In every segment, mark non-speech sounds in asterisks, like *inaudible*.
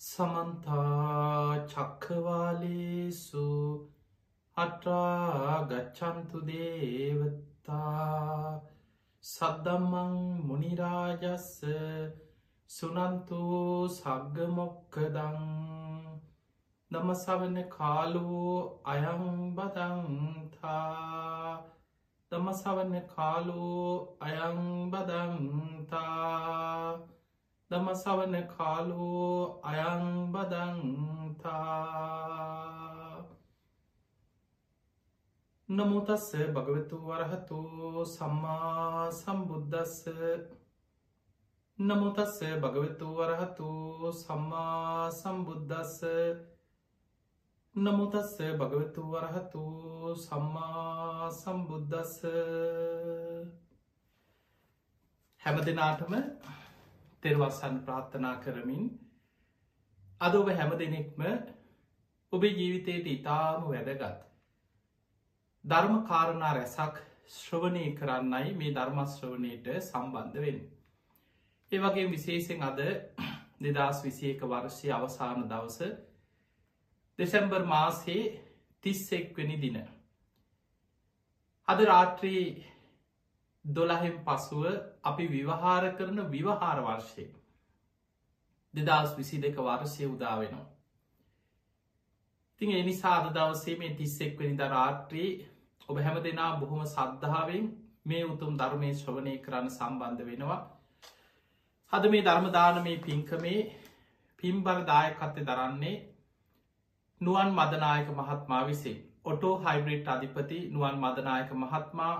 සමන්තා චක්කවාලේසු අටා ගච්චන්තු දේවතා සද්දම්මං මුනිරාජස්ස සුනන්තු සග්ගමොක්කදං නමසවන කාලෝ අයංබදන්තා දමසවන්න කාලෝ අයංබදන්තා දමසවන කාලෝ අයංබදන්තා නමුතස්ස භගවතු වරහතු සම්මා සම්බුද්ධස්ස නමුතස්ස භගවතු වරහතු සම්මා සම්බුද්ධස්ස නමුතස්ස භගවතු වරහතු සම්මා සම්බුද්ධස්ස හැම දෙනාටම තෙරවස්සන් ප්‍රාත්ථනා කරමින් අද ඔබ හැම දෙනෙක්ම ඔබේ ජීවිතයට ඉතාම වැදගත්. ධර්ම කාරණා රැසක් ශ්‍රවණය කරන්නයි මේ ධර්මශ්‍රවණයට සම්බන්ධ වෙන්. ඒ වගේ විශේෂෙන් අද *clears throat* දෙදස් විසියක වර්ෂය අවසාන දවස දෙසැම්බර් මාසේ තිස්සෙක්වනි දින. අද රාත්‍රී දොළහෙන් පසුව අපි විවහාර කරන විවහාර වර්ෂය දෙදස් විසි දෙක වර්ෂය උදාවෙනවා. තින් එනිසා අද දවසේ මේ තිස්සෙක්වනි ද රාත්‍රී ඔබ හැම දෙනා බොහොම සද්ධාවෙන් මේ උතුම් ධර්මය ශ්‍රවණය කරන්න සම්බන්ධ වෙනවා. හද මේ ධර්මදාන මේ පින්කමේ පිම්බල දායකත්තය දරන්නේ නුවන් මදනායක මහත්මා විසේ ඔටෝ හයිබ්‍රිට් අධිපති නුවන් මදනායක මහත්මා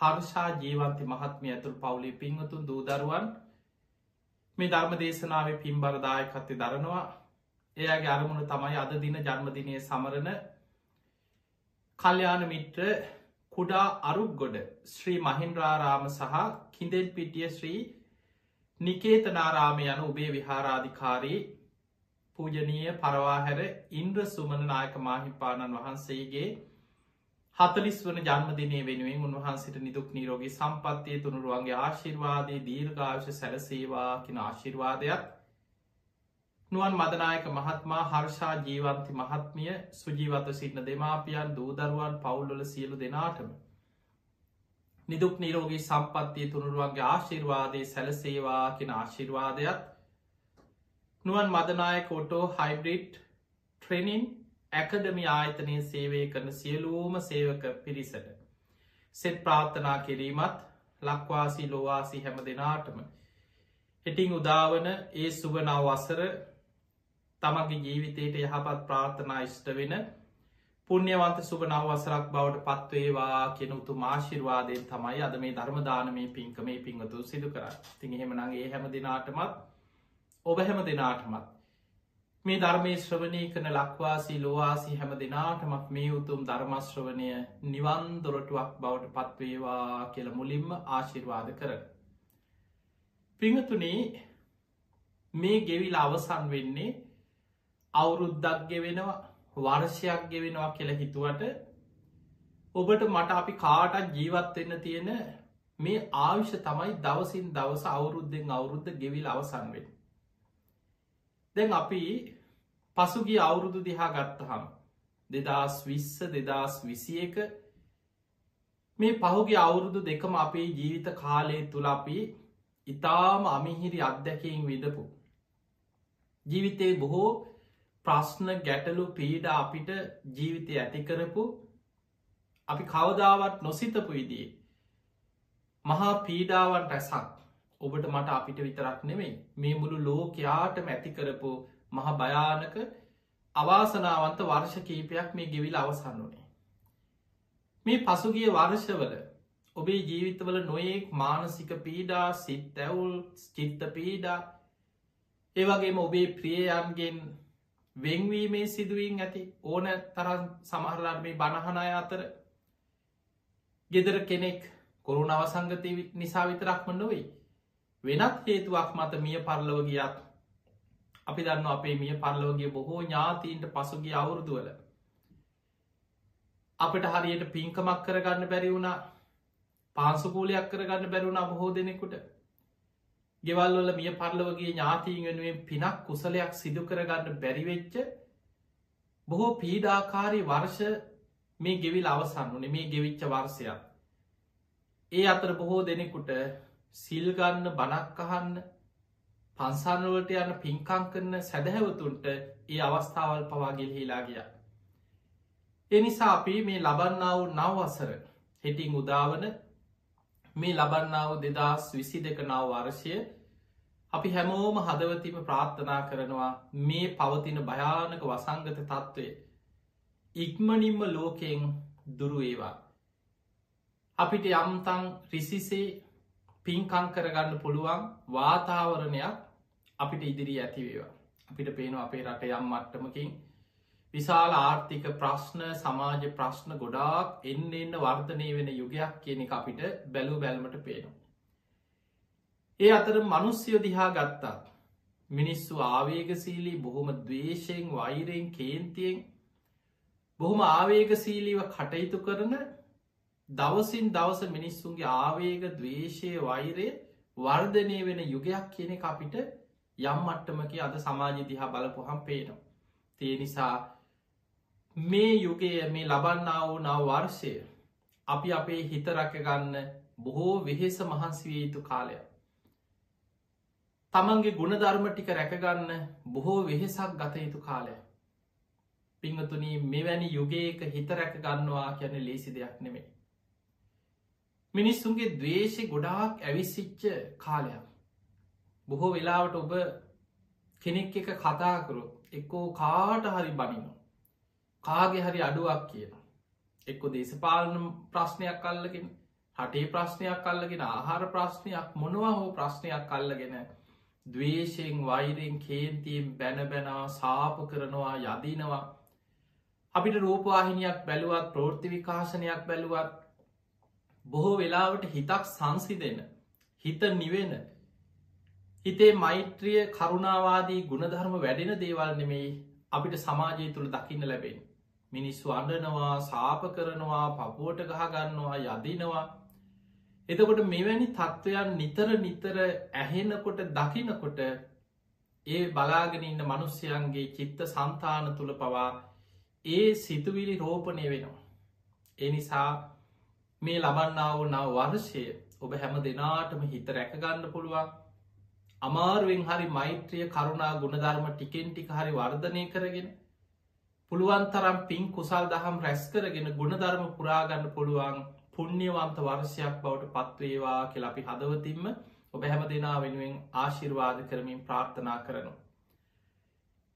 හර්ෂා ජීවන්ති මහත්මිය ඇතුළ පවුලි පිංහතුන් දූදරුවන් මේ ධර්ම දේශනාව පින්බරදායකත්ය දරනවා. එයාගේ අරමුණ තමයි අද දින ජන්මදිනය සමරණ කල්්‍යාන මිට්‍ර කුඩා අරුක් ගොඩ ශ්‍රී මහින්රාරාම සහ කින්දෙල් පිටිය ශ්‍රී නිකේතනාරාම යන උබේ විහාරාධිකාරී පූජනීය පරවාහැර ඉන්ද්‍ර සුමන නායක මාහිපාණන් වහන්සේගේ හතලිස් වන ජන්මදිනය වෙනුවෙන් උන්වහන්සිට නිදුක් නීරෝගේ සම්පත්තිය තුනුරුවන්ගේ ආශිර්වාදය දීර්ඝාවශ සැලසේවා කින ආශිර්වාදයක් නුවන් මදනායක මහත්මා හර්ෂා ජීවන්ති මහත්මිය සුජීවත සිටින දෙමාපියන් දූදරුවන් පවුල්ලල සියලු දෙනාටම නිදුක් නිරෝගී සම්පත්තිය තුනුරුවන්ගේ ආශිර්වාදය සැලසේවා කියෙන ආශිර්වාදයක් නුවන් මදනායක ඔටෝ හයිබ්‍රිට් ට්‍රෙනින් ඇකඩමි ආයතනය සේවය කරන සියලූම සේවක පිරිසට. සෙත් ප්‍රාර්ථනා කිරීමත් ලක්වාසි ලොවාසි හැම දෙනාටම. හෙටිං උදාවන ඒ සුවනාව වසර තමගේ ජීවිතයට යහපත් ප්‍රාර්ථනා ඉෂ්ට වෙන පුුණ්‍යවන්ත සුභනාව වසරක් බවට පත්වේවා කියෙන උතු මාශිර්වාදයෙන් තමයි අද මේ ධර්මදානමේ පින්කමේ පිංහතු සිදු කර තින් එහෙමනගේ හැම දෙනාටමත් ඔබ හැම දෙනාටමත් මේ ධර්මය ශ්‍රවණය කන ලක්වාසී ලොවාසි හැම දෙනාටමක් මේ උතුම් ධර්මශ්‍රවනය නිවන් දොරටුවක් බවට පත්වේවා කියල මුලින්ම ආශිර්වාද කරන. පිංහතුනේ මේ ගෙවිල් අවසන් වෙන්නේ අවුරුද්දක් ගෙවෙනවා වර්ෂයක් ගෙවෙනවා කියල හිතුවට ඔබට මට අපි කාටත් ජීවත් වෙන්න තියෙන මේ ආවිෂ තමයි දවසින් දවස අවුරුද්ධෙන් අවුරුද්ධ ගෙවිල් අවසන් වෙන්. දැන් අපි පසුගිය අවුරුදු දිහා ගත්තහම් දෙදස් විස්ස දෙදස් විසි එක මේ පහුගේ අවුරුදු දෙකම අපේ ජීවිත කාලය තුළ අපි ඉතාම අමිහිරි අත්දැකීම් විදපු. ජීවිතේ බොහෝ ප්‍රශ්න ගැටලු පීඩ අපිට ජීවිතය ඇතිකරපු අපි කවදාවත් නොසිතපු ඉදී. මහා පීඩාවන් රැසක් ඔබට මට අපිට විතරක් නෙමෙයි මේ මුළු ලෝකයාට මැතිකරපු මහ භයානක අවාසනාවන්ත වර්ෂ කීපයක් මේ ගෙවිල් අවසන්න වනේ. මේ පසුගිය වර්ෂවල ඔබේ ජීවිතවල නොයෙක් මානසික පීඩා සිත් ඇවුල් චිත්ත පීඩා ඒවගේම ඔබේ ප්‍රියයන්ගෙන් වෙංවීමේ සිදුවීන් ඇති ඕන තරන් සමහරලාට මේ බණහනය අතර ගෙදර කෙනෙක් කොරුණ අවසංගතය නිසා විතරක්ම නොවෙයි වෙනත් හේතුවක් මත මිය පරලව ගියත් අපි දන්න අපේ මිය පරලෝගේ බොහෝ ඥාතීන්ට පසුගිය අවුරුදුවල අපට හරියට පින්කමක් කරගන්න බැරි වුණා පාසුකූලයක් කරගන්න බැරුණා බොහෝ දෙනෙකුට. ගෙවල්වල මිය පරලවගේ ඥාතීන් වෙනුවෙන් පිනක් කුසලයක් සිදු කරගන්න බැරිවෙච්ච බොහෝ පීඩාකාරී වර්ෂ මේ ගෙවිල් අවසන් වනේ මේ ගෙවිච්ච වර්සයක් ඒ අතර බොහෝ දෙනෙකුට සිල්ගන්න බනක් අහන්න පන්සානවලට යන පින්කං කරන සැදැහැවතුන්ට ඒ අවස්ථාවල් පවාගෙල් හිලා ගිය. එනිසා අපි මේ ලබන්නාව නවවසර හෙටිං උදාවන මේ ලබන්නාව දෙදස් විසි දෙක නව වර්ෂය අපි හැමෝම හදවතිම ප්‍රාර්ථනා කරනවා මේ පවතින භයානක වසංගත තත්ත්වය ඉක්මනින්ම ලෝකයෙන් දුරුවේවා අපිට යම්තන් රිසිසේ පින්කං කරගන්න පුළුවන් වාතාවරණයක් අපිට ඉදිරී ඇතිවේවා අපිට පේනවා අපේ රට යම් මට්ටමකින් විශාල ආර්ථික ප්‍රශ්න සමාජ ප්‍රශ්න ගොඩාක් එන්න එන්න වර්ධනය වෙන යුගයක් කියන එක අපිට බැලූ බැල්මට පේනවා. ඒ අතර මනුස්්‍යයෝ දිහා ගත්තා මිනිස්සු ආවේගසීලී බොහොම දවේශයෙන් වෛරයෙන් කේන්තියෙන් බොහොම ආවේගසීලීව කටයුතු කරන දවසින් දවස මිනිස්සුන්ගේ ආවේග දවේශය වෛරය වර්ධනය වෙන යුගයක් කියන අපිට යම් මට්ටමක අද සමාජ දිහා බලපුහම් පේනවා. තිය නිසා මේ යුගය මේ ලබන්නා වූ නව වර්ෂය අපි අපේ හිත රැකගන්න බොහෝ වෙහෙස මහන්සිවිය යුතු කාලය. තමන්ගේ ගුණධර්ම ටික රැකගන්න බොහෝ වෙහෙසක් ගත යුතු කාලය. පිංහතුනී මෙවැනි යුගයක හිත රැක ගන්නවා කියන ලේසි දෙයක් නෙමේ. මිනිස්සුන්ගේ දවේශය ගොඩාක් ඇවිසිච්ච කාලයක්. බොහෝ වෙලාවට ඔබ කෙනෙක් එක කතාකරු එක්කෝ කාට හරි බනිනු. කාගේ හරි අඩුවක් කියන. එක්කො දේශපාලන ප්‍රශ්නයක් කල්ලගෙන හටේ ප්‍රශ්නයක් කල්ලගෙන ආහාර ප්‍රශ්නයක් මොනවා හෝ ප්‍රශ්නයක් කල්ලගෙන දවේශයෙන් වෛරෙන් කේන්තියෙන් බැන බැනා සාප කරනවා යදිනවා අපිට රූපවාහිනයක් බැලුවත් ප්‍රෘති විකාශනයක් බැලුවත් බොහෝ වෙලාවට හිතක් සංසි දෙන්න හිත නිවෙන හිතේ මෛත්‍රිය කරුණාවාදී ගුණධර්ම වැඩෙන දේවල් නෙමෙයි අපිට සමාජය තුළ දකින්න ලැබෙන මිනිස්සු අඩනවා සාප කරනවා පපුුවට ගහගන්නවා යදිනවා. එතකොට මෙවැනි තත්ත්වයන් නිතර නිතර ඇහෙනකොට දකිනකොට ඒ බලාගෙන ඉන්න මනුස්්‍යයන්ගේ චිත්ත සන්තාන තුළ පවා ඒ සිතුවිලි රෝපණය වෙනවා. එනිසා මේ ලබන්නාව නව වර්ෂය ඔබ හැම දෙනාටම හිත රැකගන්න පුළුවන්. අමාරුවෙන් හරි මෛත්‍රිය කරුණා ගුණධර්ම ටිකෙන් ටික හරි වර්ධනය කරගෙන පුළුවන් තරම් පින් කුසල් දහම් රැස් කරගෙන ගුණධර්ම පුරාගන්න පුළුවන් පුුණ්්‍යවන්ත වර්ෂයක් බවට පත්වේවා කියල අපි හදවතින්ම ඔබ හැම දෙනා වෙනුවෙන් ආශිර්වාද කරමින් ප්‍රාර්ථනා කරනු.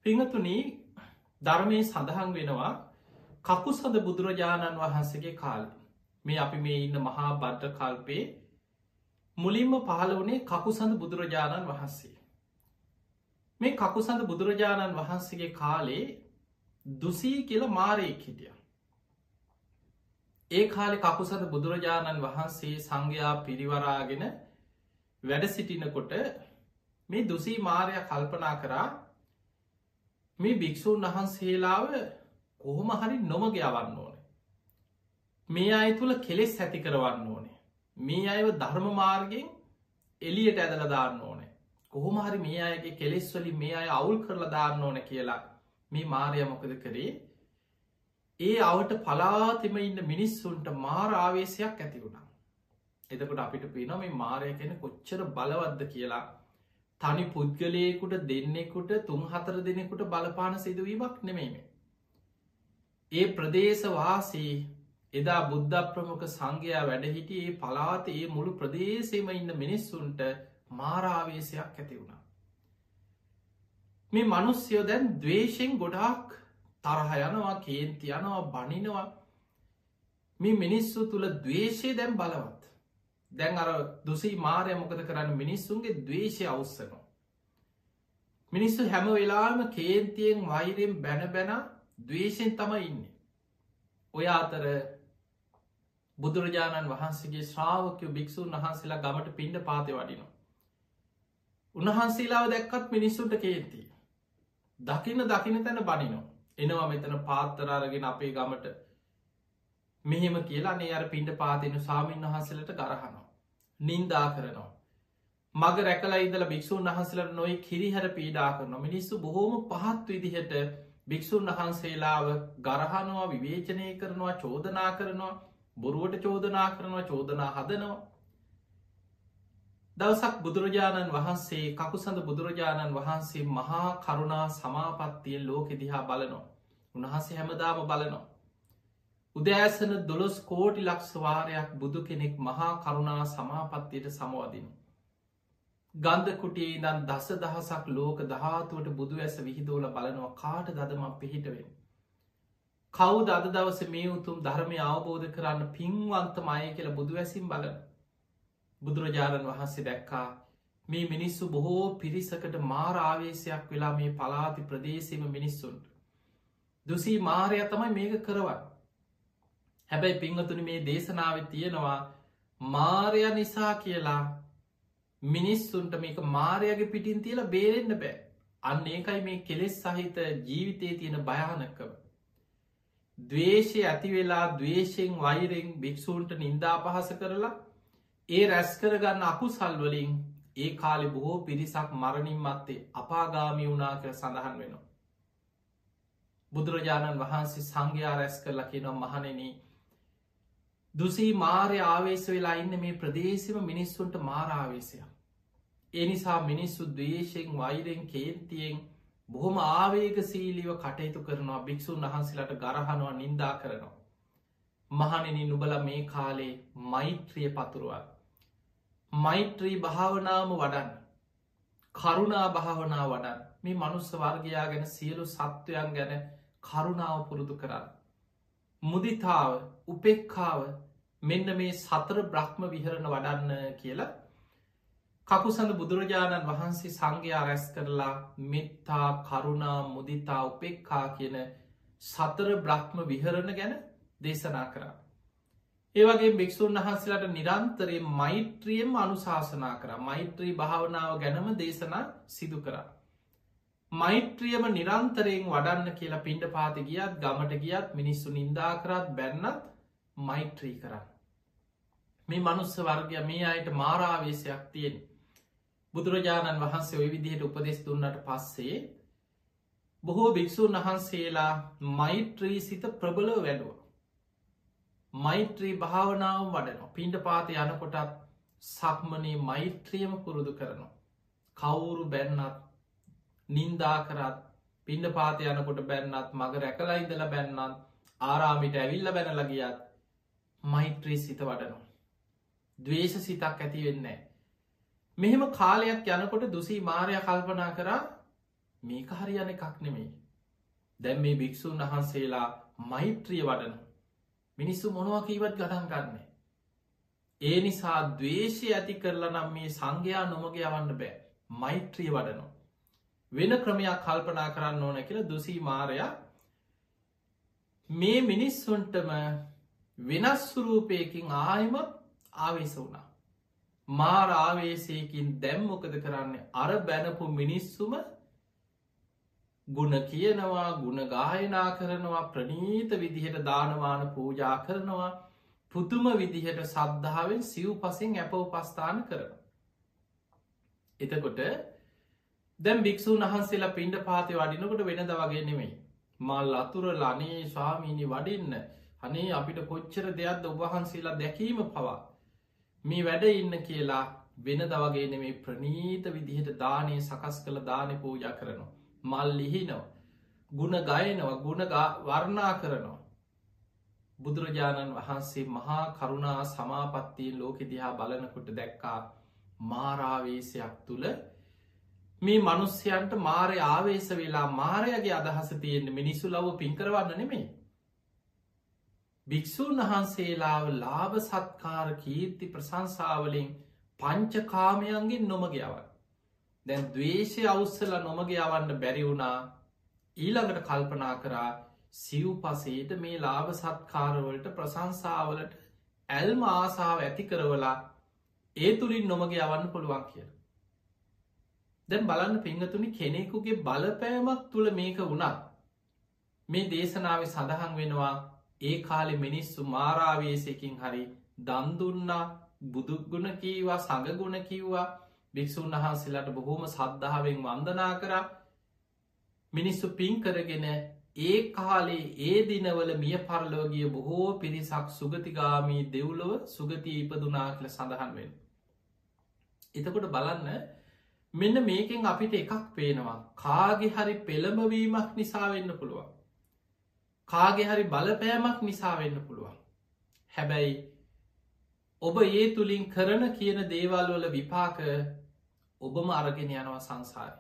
පිංහතුනී ධර්මය සඳහන් වෙනවා කකු සද බුදුරජාණන් වහන්සගේ කාල මේ අපි මේ ඉන්න මහා බද්ධ කල්පේ මුලින්ම පහළ වනේ කකුසඳ බුදුරජාණන් වහන්සේ. මේ කකුසඳ බුදුරජාණන් වහන්සේගේ කාලේ දුසී කියල මාරයෙක් හිටිය. ඒ කාලෙ කකුසද බුදුරජාණන් වහන්සේ සංඝයා පිරිවරාගෙන වැඩ සිටිනකොට මේ දුසී මාරය කල්පනා කරා මේ භික්‍ෂූන් වහන්සේලාව කොහොම හරි නොමග යවන්න ඕන. මේ අය තුළ කෙලෙස් ඇති කරවන්න ඕනේ. මේ අයව ධර්ම මාර්ගෙන් එලියට ඇදල දාන්න ඕනේ. කොහොම හරි මේ අයගේ කෙලෙස්වලින් මේ අය අවුල් කරලා දාන්න ඕන කියලා මේ මාරය මොකද කරේ? ඒ අවට පලාතිම ඉන්න මිනිස්සුන්ට මාර ආවේශයක් ඇති වුණා. එතකොට අපිට පින මේ මාරය කෙන කොච්චර බලවද්ද කියලා. තනි පුද්ගලයකුට දෙන්නෙකුට තුන් හතර දෙනෙකුට බලපාන සිදුවීමක් නෙමෙයිම ඒ ප්‍රදේශවාසී එදා බුද්ධ ප්‍රමුඛ සංඝයා වැඩහිටිය ඒ පලාත ඒ මුළු ප්‍රදේශයම ඉන්න මිනිස්සුන්ට මාරාවේශයක් ඇති වුණා. මේ මනුස්්‍යයෝ දැන් දවේශයෙන් ගොඩාක් තරහ යනවා කේන්ති යනවා බනිනවා. මේ මිනිස්සු තුළ දවේශය දැන් බලවත්. දැන් අර දුසී මාරය මොකද කරන්න? මිනිස්සුන්ගේ දවේශය අවස්සනවා මිනිස්සු හැම වෙලාම කේන්තියෙන් වෛරයෙන් බැන බැන දවේශයෙන් තම ඉන්න. ඔය අතර බුදුරජාණන් වහන්සේගේ ශ්‍රාවකය භික්‍ෂූන් වහන්සේලා ගමට පින්ඩ පාති වඩිනවා. උන්වහන්සේලාව දැක්කත් මිනිස්සුන්ට කේන්තිී. දකින්න දකින තැන බනිනෝ එනවා මෙතන පාත්තරාරගෙන අපේ ගමට. මෙහෙම කියලා නේ අර පින්ඩ පාතින සාමීන් වහන්සලට ගරහනවා. නින්දා කරනවා. මග රැකලා ඉදල භික්‍ෂූන් වහන්සලට නොයි කිරිහැර පීඩා කරන මිනිස්සු බොහෝම පහත් විදිහට භික්‍ෂූන් වහන්සේලාව ගරහනවා විවේචනය කරනවා චෝදනා කරනවා. බොරුවට චෝදනා කරනවා චෝදනා හදනවා. දවසක් බුදුරජාණන් වහන්සේ කකුසඳ බුදුරජාණන් වහන්සේ මහා කරුණා සමාපත්තියෙන් ලෝකෙ දිහා බලනවා. උන්වහන්සේ හැමදාම බලනවා. උදෑසන දොළොස් කෝටි ලක්ෂවාරයක් බුදු කෙනෙක් මහා කරුණා සමාපත්තියට සමවදිනු ගන්ධකුටියේ දන් දස දහසක් ලෝක දහතුවට බුදු ඇස විහිදෝල බලනවා. කාට දදම පිහිටවෙන්. කවු අද දවස මේ උතුම් ධර්මය අවබෝධ කරන්න පින්වන්තමය කියල බුදු ඇසිම් බලන. බුදුරජාණන් වහන්සේ දැක්කා මේ මිනිස්සු බොහෝ පිරිසකට මාරාවේශයක් වෙලා මේ පලාති ප්‍රදේශීම මිනිස්සුන්ට. දුසී මාරය තමයි මේක කරවන්. හැබැයි පිංහතුනි මේ දේශනාව තියෙනවා මාරය නිසා කියලා මිනිස්සුන්ට මේක මාරයගේ පිටින් තියල බේරෙන්න්න බෑ අන්න ඒකයි මේ කෙලෙස් සහිත ජීවිතය තියෙන භයානකව. දවේශය ඇති වෙලා දවේශයෙන් වෛරෙන් භික්‍ෂූන්ට නින්දා පහස කරලා ඒ රැස් කරගන්න අකුසල්වලින් ඒ කාලෙ බොහෝ පිරිසක් මරණින් මත්තේ අපාගාමි වුනා කර සඳහන් වෙනවා. බුදුරජාණන් වහන්සේ සංඝයා රැස් කරලා කියනම් මහනෙන දුසී මාරය ආවේශ වෙලා ඉන්න මේ ප්‍රදේශම මිනිස්සුන්ට මාරාවේශයක්. එනිසා මිනිස්සු දවේශයෙන් වෛරෙන් කේන්තියෙන් බොහොම ආවේග සීලිව කටයුතු කරනවා භික්‍ෂූන් වහන්සේලට ගරහනවා නින්දා කරනවා. මහනෙන නුබල මේ කාලේ මෛත්‍රිය පතුරුවල්. මෛත්‍රී භාවනාම වඩන්න. කරුණා භාවනා වඩන් මේ මනුස්ස වර්ගයා ගැන සියලු සත්වයන් ගැන කරුණාව පුරුදු කරන්න. මුදිතාව උපෙක්කාව මෙන්න මේ සතර බ්‍රහ්ම විහරණ වඩන්න කියලා කකුසඳ බුදුරජාණන් වහන්සේ සංඝයා රැස් කරලා මෙත්තා කරුණා මුදිතා උපෙක්කා කියන සතර බ්‍රහ්ම විහරණ ගැන දේශනා කරා. ඒවගේ භික්‍ෂූන් වහන්සේලට නිරන්තරය මෛත්‍රියම් අනුශාසනා කර මෛත්‍රී භාවනාව ගැනම දේශනා සිදු කරා. මෛත්‍රියම නිරන්තරයෙන් වඩන්න කියලා පින්ඩ පාති ගියත් ගමට ගියත් මිනිස්සු නින්දා කරත් බැන්නත් මෛත්‍රී කරන්න. මේ මනුස්ස වර්ගය මේ අයට මාරාවේශයක් තියෙන. බුදුරජාණන් වහන්සේ ඔය විදිහයට උපදෙස් දුන්නට පස්සේ බොහෝ භික්‍ෂූන් වහන්සේලා මෛත්‍රී සිත ප්‍රබලව වැඩුව. මෛත්‍රී භාවනාව වඩනවා පින්ඩ පාති යනකොටත් සක්මනේ මෛත්‍රියම පුරුදු කරනවා. කවුරු බැන්නත් නින්දා කරත් පින්ඩ පාති යනකොට බැන්නත් මග රැකලා ඉදල බැන්නත් ආරාමිට ඇවිල්ල බැනලගියත් මෛත්‍රී සිත වඩනවා. දවේශ සිතක් ඇති වෙන්නේ මෙහෙම කාලයක් යනකොට දුසී මාරය කල්පනා කරා මේක හරියන එකක් නෙමෙයි. දැම් මේ භික්‍ෂූන් වහන්සේලා මෛත්‍රිය වඩන මිනිස්සු මොනවා කීවත් ගඩන් ගන්නේ. ඒ නිසා දවේශය ඇති කරලා නම් මේ සංඝයා නොමග යවන්න බෑ මෛත්‍රිය වඩනවා. වෙන ක්‍රමයක් කල්පනා කරන්න ඕන කියලා දුසී මාරයා මේ මිනිස්සුන්ටම වෙනස් සුරූපයකින් ආයමත් ආවේශ වුණා. මාරාවේශයකින් දැම්මොකද කරන්නේ අර බැනපු මිනිස්සුම ගුණ කියනවා ගුණ ගායනා කරනවා ප්‍රනීත විදිහට දානවාන පූජා කරනවා පුතුම විදිහට සද්ධාවෙන් සිව් පසින් ඇප උපස්ථාන කරන. එතකොට දැම් භික්‍ෂූන් වහන්සේලා පින්ඩ පාති වඩිනකොට වෙනද වගේ නෙමෙයි. මල් අතුර ලනේ ශාමීනි වඩින්න අනේ අපිට කොච්චර දෙයක්ද ඔබහන්සේලා දැකීම පවා මේ වැඩ ඉන්න කියලා වෙන දවගේ නෙමේ ප්‍රනීත විදිහට දානය සකස් කළ දානය පූජ කරනවා. මල් ලිහිනෝ. ගුණ ගයනවා ගුණ වර්ණා කරනවා. බුදුරජාණන් වහන්සේ මහා කරුණා සමාපත්තියෙන් ලෝකෙ දිහා බලනකොට දැක්කා මාරාවේශයක් තුළ මේ මනුස්්‍යයන්ට මාරය ආවේශ වෙලා මාරයගේ අදහස තියෙන්නේ මිනිස්සු ලව පින් කරවන්න නෙමේ භික්‍ෂූන් වහන්සේලාව ලාභ සත්කාර කීර්ති ප්‍රසංසාවලින් පංචකාමයන්ගෙන් නොමගයාවන්. දැන් දවේශය අවස්සල නොමගයාවන්න බැරිවුණා ඊළඟට කල්පනා කරා සිව් පසේට මේ ලාභ සත්කාරවලට ප්‍රසංසාවලට ඇල්ම ආසාාව ඇති කරවලා ඒ තුළින් නොමග යවන්න පුළුවන් කිය. දැන් බලන්න පිංහතුනි කෙනෙකුගේ බලපෑමක් තුළ මේක වුණා. මේ දේශනාව සඳහන් වෙනවා ඒ කාලෙ මිනිස්සු මාරාවේශයකින් හරි දන්දුන්නා බුදුගුණ කීවා සඟගුණ කිව්වා භික්‍ෂූන් වහන්සේලාට බොහෝම සද්ධාවෙන් වන්දනා කර මිනිස්සු පින් කරගෙන ඒ කාලේ ඒ දිනවල මිය පරලෝගිය බොහෝ පිරිසක් සුගතිගාමී දෙව්ලොව සුගති ඉපදුනා කියල සඳහන් වෙන්. එතකොට බලන්න මෙන්න මේකෙන් අපිට එකක් පේනවා කාගෙ හරි පෙළඹවීමක් නිසා වෙන්න පුළුවන්. කාගෙ හරි බලපෑමක් නිසා වෙන්න පුළුවන්. හැබැයි ඔබ ඒ තුළින් කරන කියන දේවල් වල විපාක ඔබම අරගෙන යනවා සංසාරය.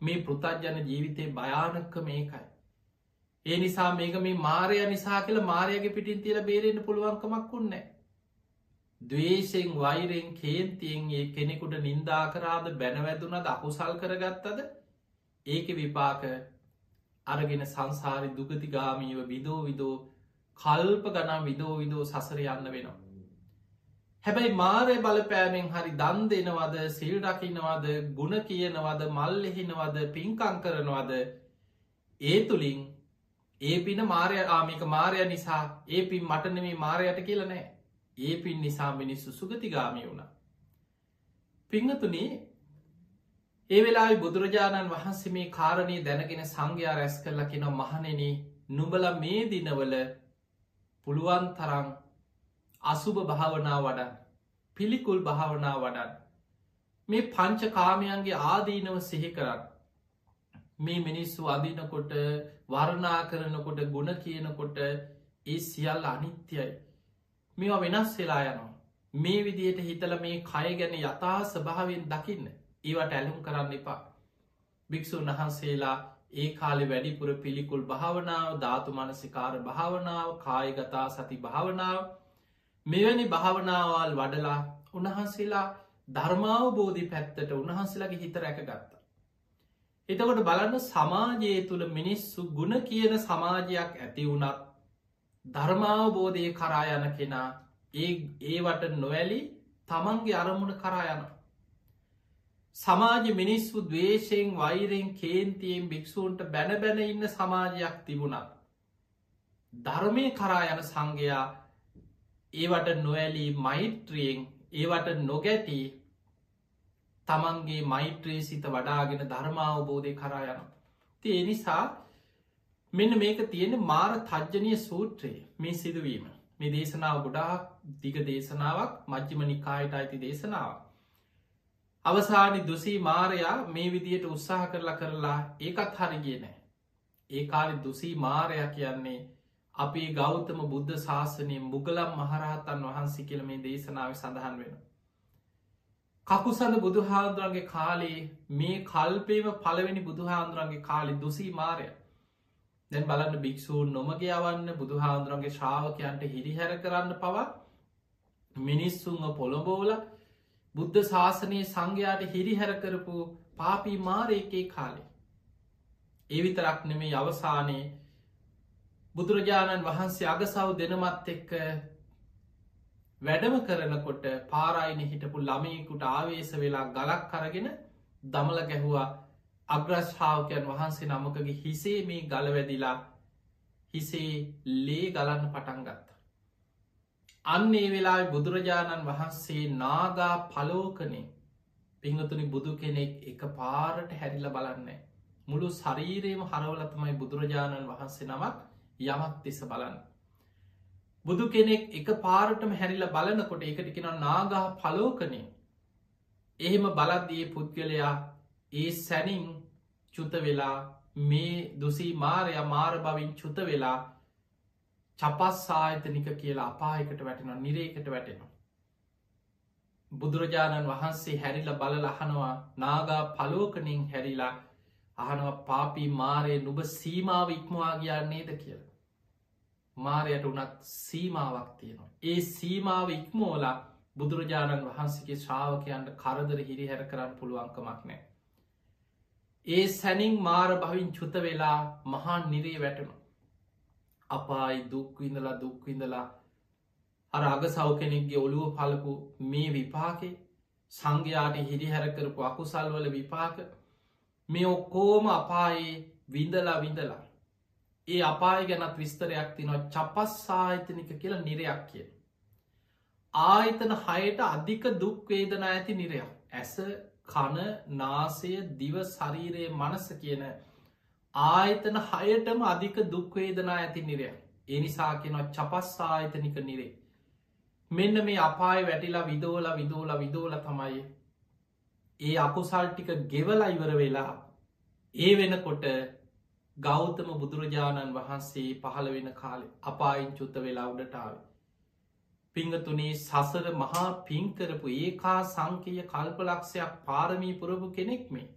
මේ පෘතජ්ජන ජීවිතය භයානක්ක මේකයි. ඒ නිසා මේක මේ මාරය නිසා කියල මාරයගේ පිටින් තියල බේරෙන්න්න පුළුවන්කමක් උන්නෑ. දවේශෙන් වෛරෙන් කේන්තියෙන් ඒ කෙනෙකුට නින්දා කරාද බැනවැදුනද අකුසල් කරගත්තද ඒක විපාක අරගෙන සංසාරි දුගතිගාමීව විදෝ විදෝ කල්ප ගනම් විදෝ විදෝ සසර යන්න වෙනවා. හැබැයි මාරය බලපෑමෙන් හරි දන් දෙනවද සිල් රකින්නවද ගුණ කියනවද මල්ලෙහිනවද පින්කං කරනවද ඒ තුළින් ඒ පින මාරය ආමික මාරය නිසා ඒ පින් මටනෙමේ මාරයට කියලනෑ ඒ පින් නිසා මිනිස්සු සුගතිගාමී වුණ. පිංහතුනේ ඒ වෙලා බුදුරජාණන් වහන්සේ මේ කාරණය දැනගෙන සංඝයා රැස් කරලා කෙන මහනෙන නුබල මේ දිනවල පුළුවන් තරං අසුභ භාවනා වඩන් පිළිකුල් භාවනා වඩන් මේ පංච කාමයන්ගේ ආදීනව සිහි කරන්න මේ මිනිස්සු අදිනකොට වර්ණා කරනකොට ගුණ කියනකොට ඒ සියල් අනිත්‍යයි. මේවා වෙනස් වෙලා යනවා. මේ විදියට හිතල මේ කය ගැන යථා ස්භාවෙන් දකින්න ඒවට ඇලුම් කරන්න එපා. භික්‍ෂූන් වහන්සේලා ඒ කාලෙ වැඩිපුර පිළිකුල් භාවනාව ධාතු මනසිකාර භාවනාව කායගතා සති භාවනාව මෙවැනි භාවනාවල් වඩලා උන්වහන්සේලා ධර්මාවබෝධි පැත්තට උන්වහන්සේලාගේ හිත රැකගත්තා. එතකොට බලන්න සමාජයේ තුළ මිනිස්සු ගුණ කියන සමාජයක් ඇති වුණත් ධර්මාවබෝධය කරා යන කෙනා ඒ ඒවට නොවැලි තමන්ගේ අරමුණ කරා යන. සමාජ මිනිස්සු දවේශයෙන් වෛරෙන් කේන්තියෙන් භික්‍ෂූන්ට බැන බැන ඉන්න සමාජයක් තිබුණත්. ධර්මය කරා යන සංඝයා ඒවට නොවැලී මෛත්‍රියෙන් ඒවට නොගැටී තමන්ගේ මෛත්‍රයේ සිත වඩාගෙන ධර්මාවබෝධය කරා යන. ති එනිසා මෙන්න මේක තියෙන මාර තජ්ජනය සූත්‍රයේ මේ සිදුවීම මේ දේශනාව ගොඩාක් දිග දේශනාවක් මජ්්‍යම නිකායට අයිති දේශනාව. අවසානි දුසී මාරයා මේ විදියට උත්සාහ කරලා කරලා ඒකත් හරිගිය නෑ. ඒ කාලි දුසී මාරය කියන්නේ අපේ ගෞතම බුද්ධ ශාසනය මුගලම් මහරහතන් වහන්සේ කියල මේ දේශනාව සඳහන් වෙන. කකුසඳ බුදුහාන්දුරන්ගේ කාලේ මේ කල්පේම පළවෙනි බුදුහාන්දුරන්ගේ කාලි දුසී මාරය දැන් බලන්න භික්‍ෂූන් නොමග යවන්න බුදුහාන්දුරන්ගේ ශ්‍රාවකයන්ට හිරිහැර කරන්න පවා මිනිස්සුන්ව පොළොබෝල බුද්ධ ශාසනයේ සංඝයාට හිරිහැර කරපු පාපී මාරයකේ කාලේ. ඒ විතරක් නෙමේ අවසානයේ බුදුරජාණන් වහන්සේ අගසව් දෙනමත් එක්ක වැඩම කරනකොට පාරයින හිටපු ළමයකුට ආවේශ වෙලා ගලක් කරගෙන දමල ගැහුවා අග්‍රශ්ාවකයන් වහන්සේ නමකගේ හිසේ මේ ගලවැදිලා හිසේ ලේ ගලන්න පටන්ගත්ත. අන්නේ වෙලා බුදුරජාණන් වහන්සේ නාගා පලෝකනේ පිංහතුනි බුදු කෙනෙක් එක පාරට හැරිල බලන්නේ. මුළු ශරීරයම හරවලතමයි බුදුරජාණන් වහන්සේ නමක් යමක් තිස බලන්න. බුදු කෙනෙක් එක පාරටම හැරිල බලනකොට එකට කෙන නාගහ පලෝකනේ එහෙම බලද්දී පුද්ගලයා ඒ සැනින් චුත වෙලා මේ දුසී මාරය මාර බවින් චුත වෙලා චපස් සාහිතනික කියලා අපායකට වැටෙනවා නිරේකට වැටෙනවා. බුදුරජාණන් වහන්සේ හැරිල බලල අහනවා නාගා පලෝකනින් හැරිලා අහනවා පාපී මාරය නුබ සීමාව ඉක්මවා ගියන්නේද කියලා. මාරයට උනත් සීමාවක් තියෙනවා. ඒ සීමාව ඉක්මෝලා බුදුරජාණන් වහන්සේගේ ශ්‍රාවකයන්ට කරදර හිරිහැර කරන්න පුළුවන්කමක් නෑ. ඒ සැනින් මාර භවින් චුත වෙලා මහා නිරේ වැටනු. අපායි දුක්විඳලා දුක්විඳලා අර අග සෞ කෙනෙක්ගේ ඔළුව පලපු මේ විපාකේ සංඝයාට හිරිහැර කරපු අකුසල්වල විපාක මේ ඔක්කෝම අපායේ විඳලා විඳලා. ඒ අපාය ගැනත් විස්තරයක් තිනවා චපස් සාහිතනික කියලා නිරයක් කියෙන්. ආයතන හයට අධික දුක්වේදනා ඇති නිරයක්. ඇස කන නාසය දිව ශරීරයේ මනස කියන ආයතන හයටම අධික දුක්වේදනා ඇති නිරය. එනිසා කෙනවා චපස් ආයතනික නිරේ මෙන්න මේ අපාය වැටිලා විදෝල විදෝල විදෝල තමයි ඒ අකුසල් ටික ගෙවල ඉවර වෙලා ඒ වෙනකොට ගෞතම බුදුරජාණන් වහන්සේ පහළ වෙන කාලෙ අපායින් චුත්ත වෙලා උඩටාව පිංහතුනේ සසර මහා පින්කරපු ඒකා සංකය කල්පලක්ෂයක් පාරමී පුරපු කෙනෙක් මේ.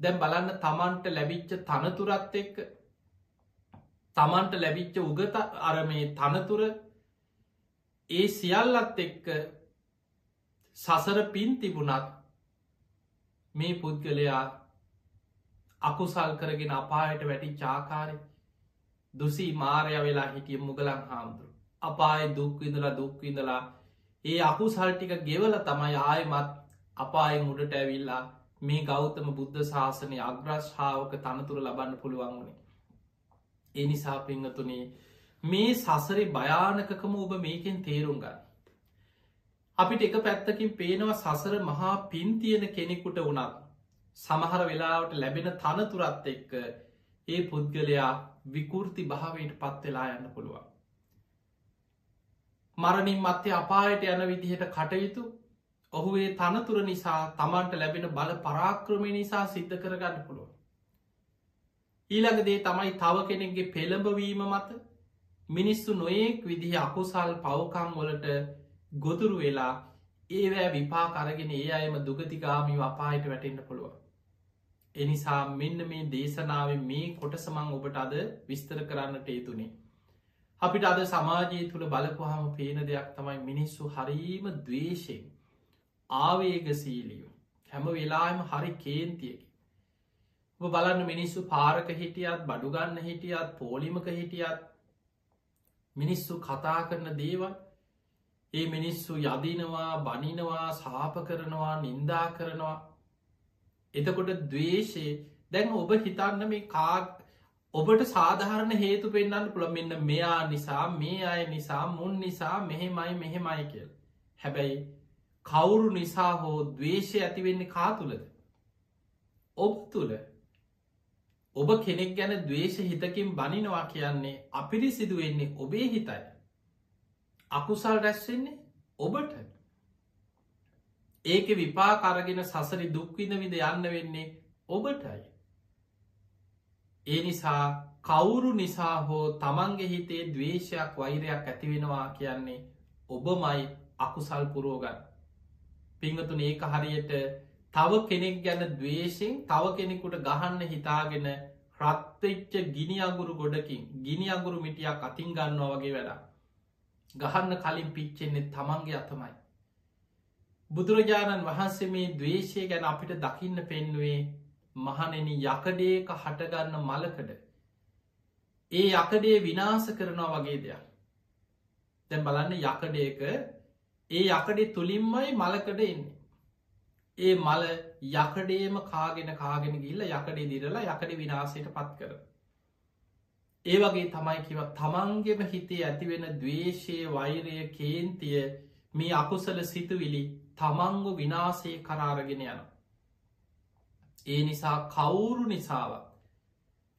දැම් බලන්න තමන්ට ලැබිච්ච තනතුරත් එක්ක තමන්ට ලැබිච්ච උගත අරමේ තනතුර ඒ සියල්ලත් එක්ක සසර පින් තිබුණත් මේ පුද්ගලයා අකුසල් කරගෙන අපායට වැටි චාකාරය දුසී මාරය වෙලා හිටිය මුගලන් හාමුදුරු අපාය දුක්විඳලා දුක්විඳලා ඒ අකු සල්ටික ගෙවල තමයි ආයමත් අපාය මුඩට ඇවිල්ලා මේ ගෞතම බුද්ධ ශාසනය අග්‍රශ්ාවක තනතුර ලබන්න පුළුවන් වනේ. එනිසා පිංහතුනේ මේ සසරි භයානකකම ඔබ මේකෙන් තේරුම් ගන්න. අපිට එක පැත්තකින් පේනවා සසර මහා පින්තියන කෙනෙකුට වුණත් සමහර වෙලාවට ලැබෙන තනතුරත් එක්ක ඒ පුද්ගලයා විකෘති භාවයට පත්වෙලා යන්න පුළුවන්. මරණින් මත්තේ අපායට යන විදිහට කටයුතු ඔහුේ තනතුර නිසා තමන්ට ලැබෙන බල පරාක්‍රමය නිසා සිද්ධ කරගන්න පුළුව. ඊළඟදේ තමයි තව කෙනෙක්ගේ පෙළඹවීම මත මිනිස්සු නොයෙක් විදිහ අකුසල් පවකම් වලට ගොදුරු වෙලා ඒවෑ විපා කරගෙන ඒ අයම දුගතිගාමි අපායට වැටෙන්න්න පුළුව. එනිසා මෙන්න මේ දේශනාව මේ කොටසමං ඔබට අද විස්තර කරන්නට ඒතුනේ. අපිට අද සමාජය තුළ බලපුහම පේන දෙයක් තමයි මිනිස්සු හරීම දවේශයෙන් ආවේගසීලියෝ හැම වෙලාම හරි කේන්තියකි. බලන්න මිනිස්සු පාරක හිටියත් බඩුගන්න හිටියත් පෝලිමක හිටියත් මිනිස්සු කතා කරන දේවල්. ඒ මිනිස්සු යදිනවා බනිනවා සාප කරනවා නින්දා කරනවා. එතකොට දවේශය දැන් ඔබ හිතන්න මේ කාක් ඔබට සාධහරණ හේතු පෙන්න්න පුළ මෙන්න මෙයා නිසා මේ අය නිසා මුන් නිසා මෙහෙමයි මෙහෙමයි කියල්. හැබැයි කවුරු නිසා හෝ දවේශය ඇතිවෙන්නේ කා තුළද. ඔබ තුළ ඔබ කෙනෙක් ගැන දවේශ හිතකින් බනිනවා කියන්නේ අපිරි සිදුවෙන්නේ ඔබේ හිතයි. අකුසල් රැස්වෙන්නේ ඔබට. ඒක විපා කරගෙන සසරි දුක්විද විද යන්න වෙන්නේ ඔබටයි. ඒ නිසා කවුරු නිසා හෝ තමන්ගේ හිතේ දවේශයක් වෛරයක් ඇතිවෙනවා කියන්නේ ඔබමයි අකුසල් පුරෝගන්න. පිංහතුන ඒක හරියට තව කෙනෙක් ගැන දවේශෙන් තව කෙනෙකුට ගහන්න හිතාගෙන රත්වෙච්ච ගිනි අගුරු ගොඩකින් ගිනි අගුරු මිටියක් අතින් ගන්නවා වගේ වැඩ. ගහන්න කලින් පිච්චෙන්නේ තමන්ගේ අතමයි. බුදුරජාණන් වහන්සේ මේ දවේශය ගැන අපිට දකින්න පෙන්නුවේ මහනෙන යකඩේක හටගන්න මලකඩ ඒ යකඩේ විනාස කරනවා වගේ දෙයක් තැන් බලන්න යකඩේක ඒ යකඩේ තුළින්මයි මලකඩ එන්නේ. ඒ මල යකඩේම කාගෙන කාගෙන ගිල්ල යකඩේ දිරලා යකඩ විනාසයට පත් කර ඒ වගේ තමයි කිව තමන්ගෙම හිතේ ඇතිවෙන දවේශය වෛරය කේන්තිය මේ අකුසල සිතුවිලි තමන්ගු විනාසේ කරාරගෙන යනවා. ඒ නිසා කවුරු නිසාවත්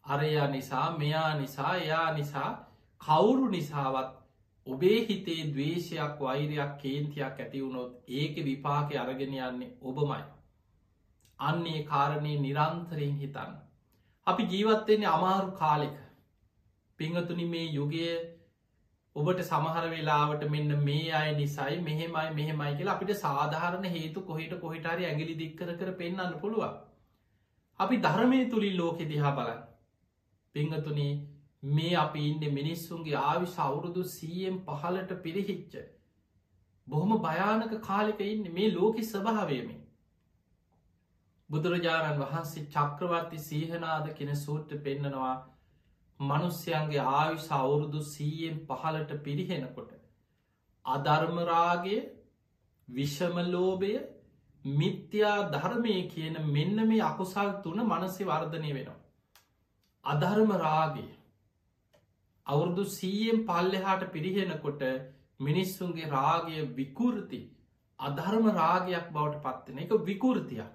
අරයා නිසා මෙයා නිසා එයා නිසා කවුරු නිසාවත් ඔබේ හිතේ දවේශයක් වෛරයක් කේන්තියක් ඇතිවුණොත් ඒක විපාක අරගෙන යන්නේ ඔබමයි. අන්නේ කාරණය නිරන්තරයෙන් හිතන්න. අපි ජීවත්වෙන්නේ අමාරු කාලෙක පිංහතුනි මේ යුගය ඔබට සමහර වෙලාවට මෙන්න මේ අය නිසයි මෙහෙමයි මෙහෙමයි කියලා අපිට සාධාරණ හේතු කොහිට කොහිටරි ඇගිලි දික්කර කර පෙන්න්න පුළුවන්. අපි ධර්මය තුළින් ලෝකෙ දිහා බලන්න. පිංහතුනේ මේ අපි ඉන්න මිනිස්සුන්ගේ ආවිශ අවුරුදු සීයෙන් පහලට පිරිහිච්ච. බොහොම භයානක කාලෙක ඉන්න මේ ලෝකෙ ස්වභාවයමේ. බුදුරජාණන් වහන්සේ චක්‍රවර්ති සීහනාද කෙන සූට්ට පෙන්නනවා මනුස්්‍යයන්ගේ ආවිශ අවුරුදු සීයෙන් පහලට පිරිහෙනකොට. අධර්මරාගේ විෂමලෝභය මිත්‍යා ධර්මය කියන මෙන්න මේ අකුසල් තුන මනසි වර්ධනය වෙනවා. අධර්ම රාගේ අවුරුදු සීයෙන් පල්ලෙහාට පිරිහෙනකොට මිනිස්සුන්ගේ රාගය විකෘති අධර්ම රාගයක් බවට පත්වෙන එක විකෘතියක්.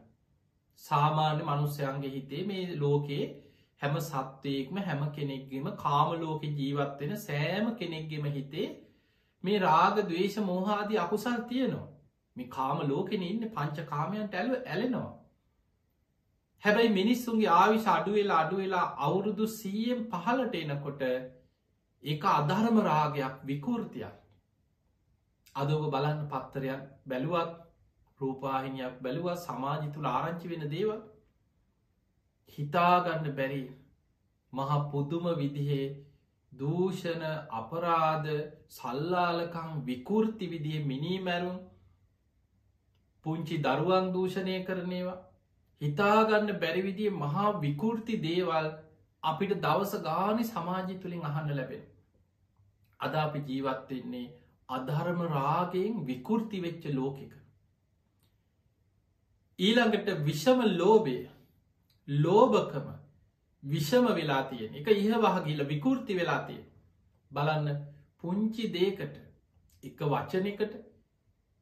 සාමාන්‍ය මනුස්සයන්ගේ හිතේ මේ ලෝකයේ හැම සත්වයෙක්ම හැම කෙනෙක්ගේම කාම ලෝක ජීවත්වෙන සෑම කෙනෙක්ගෙම හිතේ මේ රාග දවේශ මෝහාදී අකුසල් තියනවා. මේ කාම ලෝකෙන ඉන්න පංච කාමයන්ට ඇල්ව ඇලෙනවා. හැබැයි මිනිස්සුන්ගේ ආවිශ අඩුවෙලා අඩුවෙලා අවුරුදු සීයෙන් පහලට එනකොට ඒ අධර්ම රාගයක් විකෘතියක් අදෝක බලන්න පත්තරයක් බැලුවත් රූපාහිනයක් බැලුවත් සමාජි තුළ ආරංචි වෙන දේව හිතාගන්න බැරි මහ පුදුම විදිහේ දූෂණ අපරාධ සල්ලාලකං විකෘති විදිහ මිනීමැරුම් පුංචි දරුවන් දූෂණය කරනේවා හිතාගන්න බැරිවිදිිය මහා විකෘති දේවල් අපිට දවස ගානි සමාජි තුළින් අහන්න ලැබෙන. අද අපි ජීවත්වෙන්නේ අධර්ම රාගයෙන් විකෘති වෙච්ච ලෝකෙක. ඊළඟට විෂම ලෝබය ලෝභකම විෂම වෙලා තියෙන එක. ඉහ වහගිල විකෘති වෙලා තියෙන. බලන්න පුංචි දේකට එක වචනකට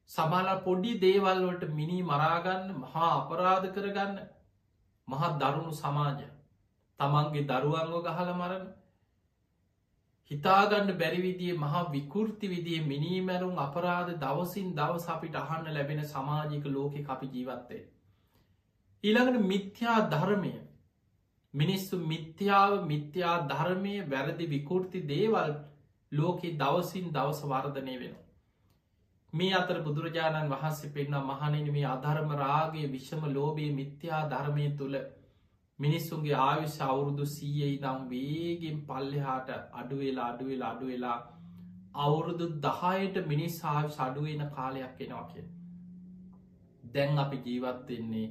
සමාලා පොඩි දේවල්වලට මිනි මරාගන්න මහා අපරාධ කරගන්න මහත් දරුණු සමාජය. තමන්ගේ දරුවන්ව ගහල මරණ හිතාගන්න බැරිවිදිිය මහා විකෘති විදිිය මිනීමැරුම් අපරාධ දවසින් දවස අපිට අහන්න ලැබෙන සමාජික ලෝකෙ අපි ජීවත්තේ. ඊළඟට මිත්‍යා ධර්මය මිනිස්සු මිත්‍යාව මිත්‍යා ධර්මය වැරදි විකෘති දේවල් ලෝකෙ දවසින් දවස වර්ධනය වෙනවා. මේ අතර බුදුරජාණන් වහන්සේ පෙන්න්න මහනින මේ අධර්ම රාගේ විශ්ෂම ලෝබයේ මිත්‍යා ධර්මය තුළ මිනිස්සුන්ගේ ආවිශ අවුරුදු සීයයි දම් වේගෙන් පල්ලෙහාට අඩුවෙලා අඩුවෙලා අඩුවෙලා අවුරුදු දහයට මිනිස් ආවි සඩුවෙන කාලයක් එනවා කිය. දැන් අපි ජීවත්වෙන්නේ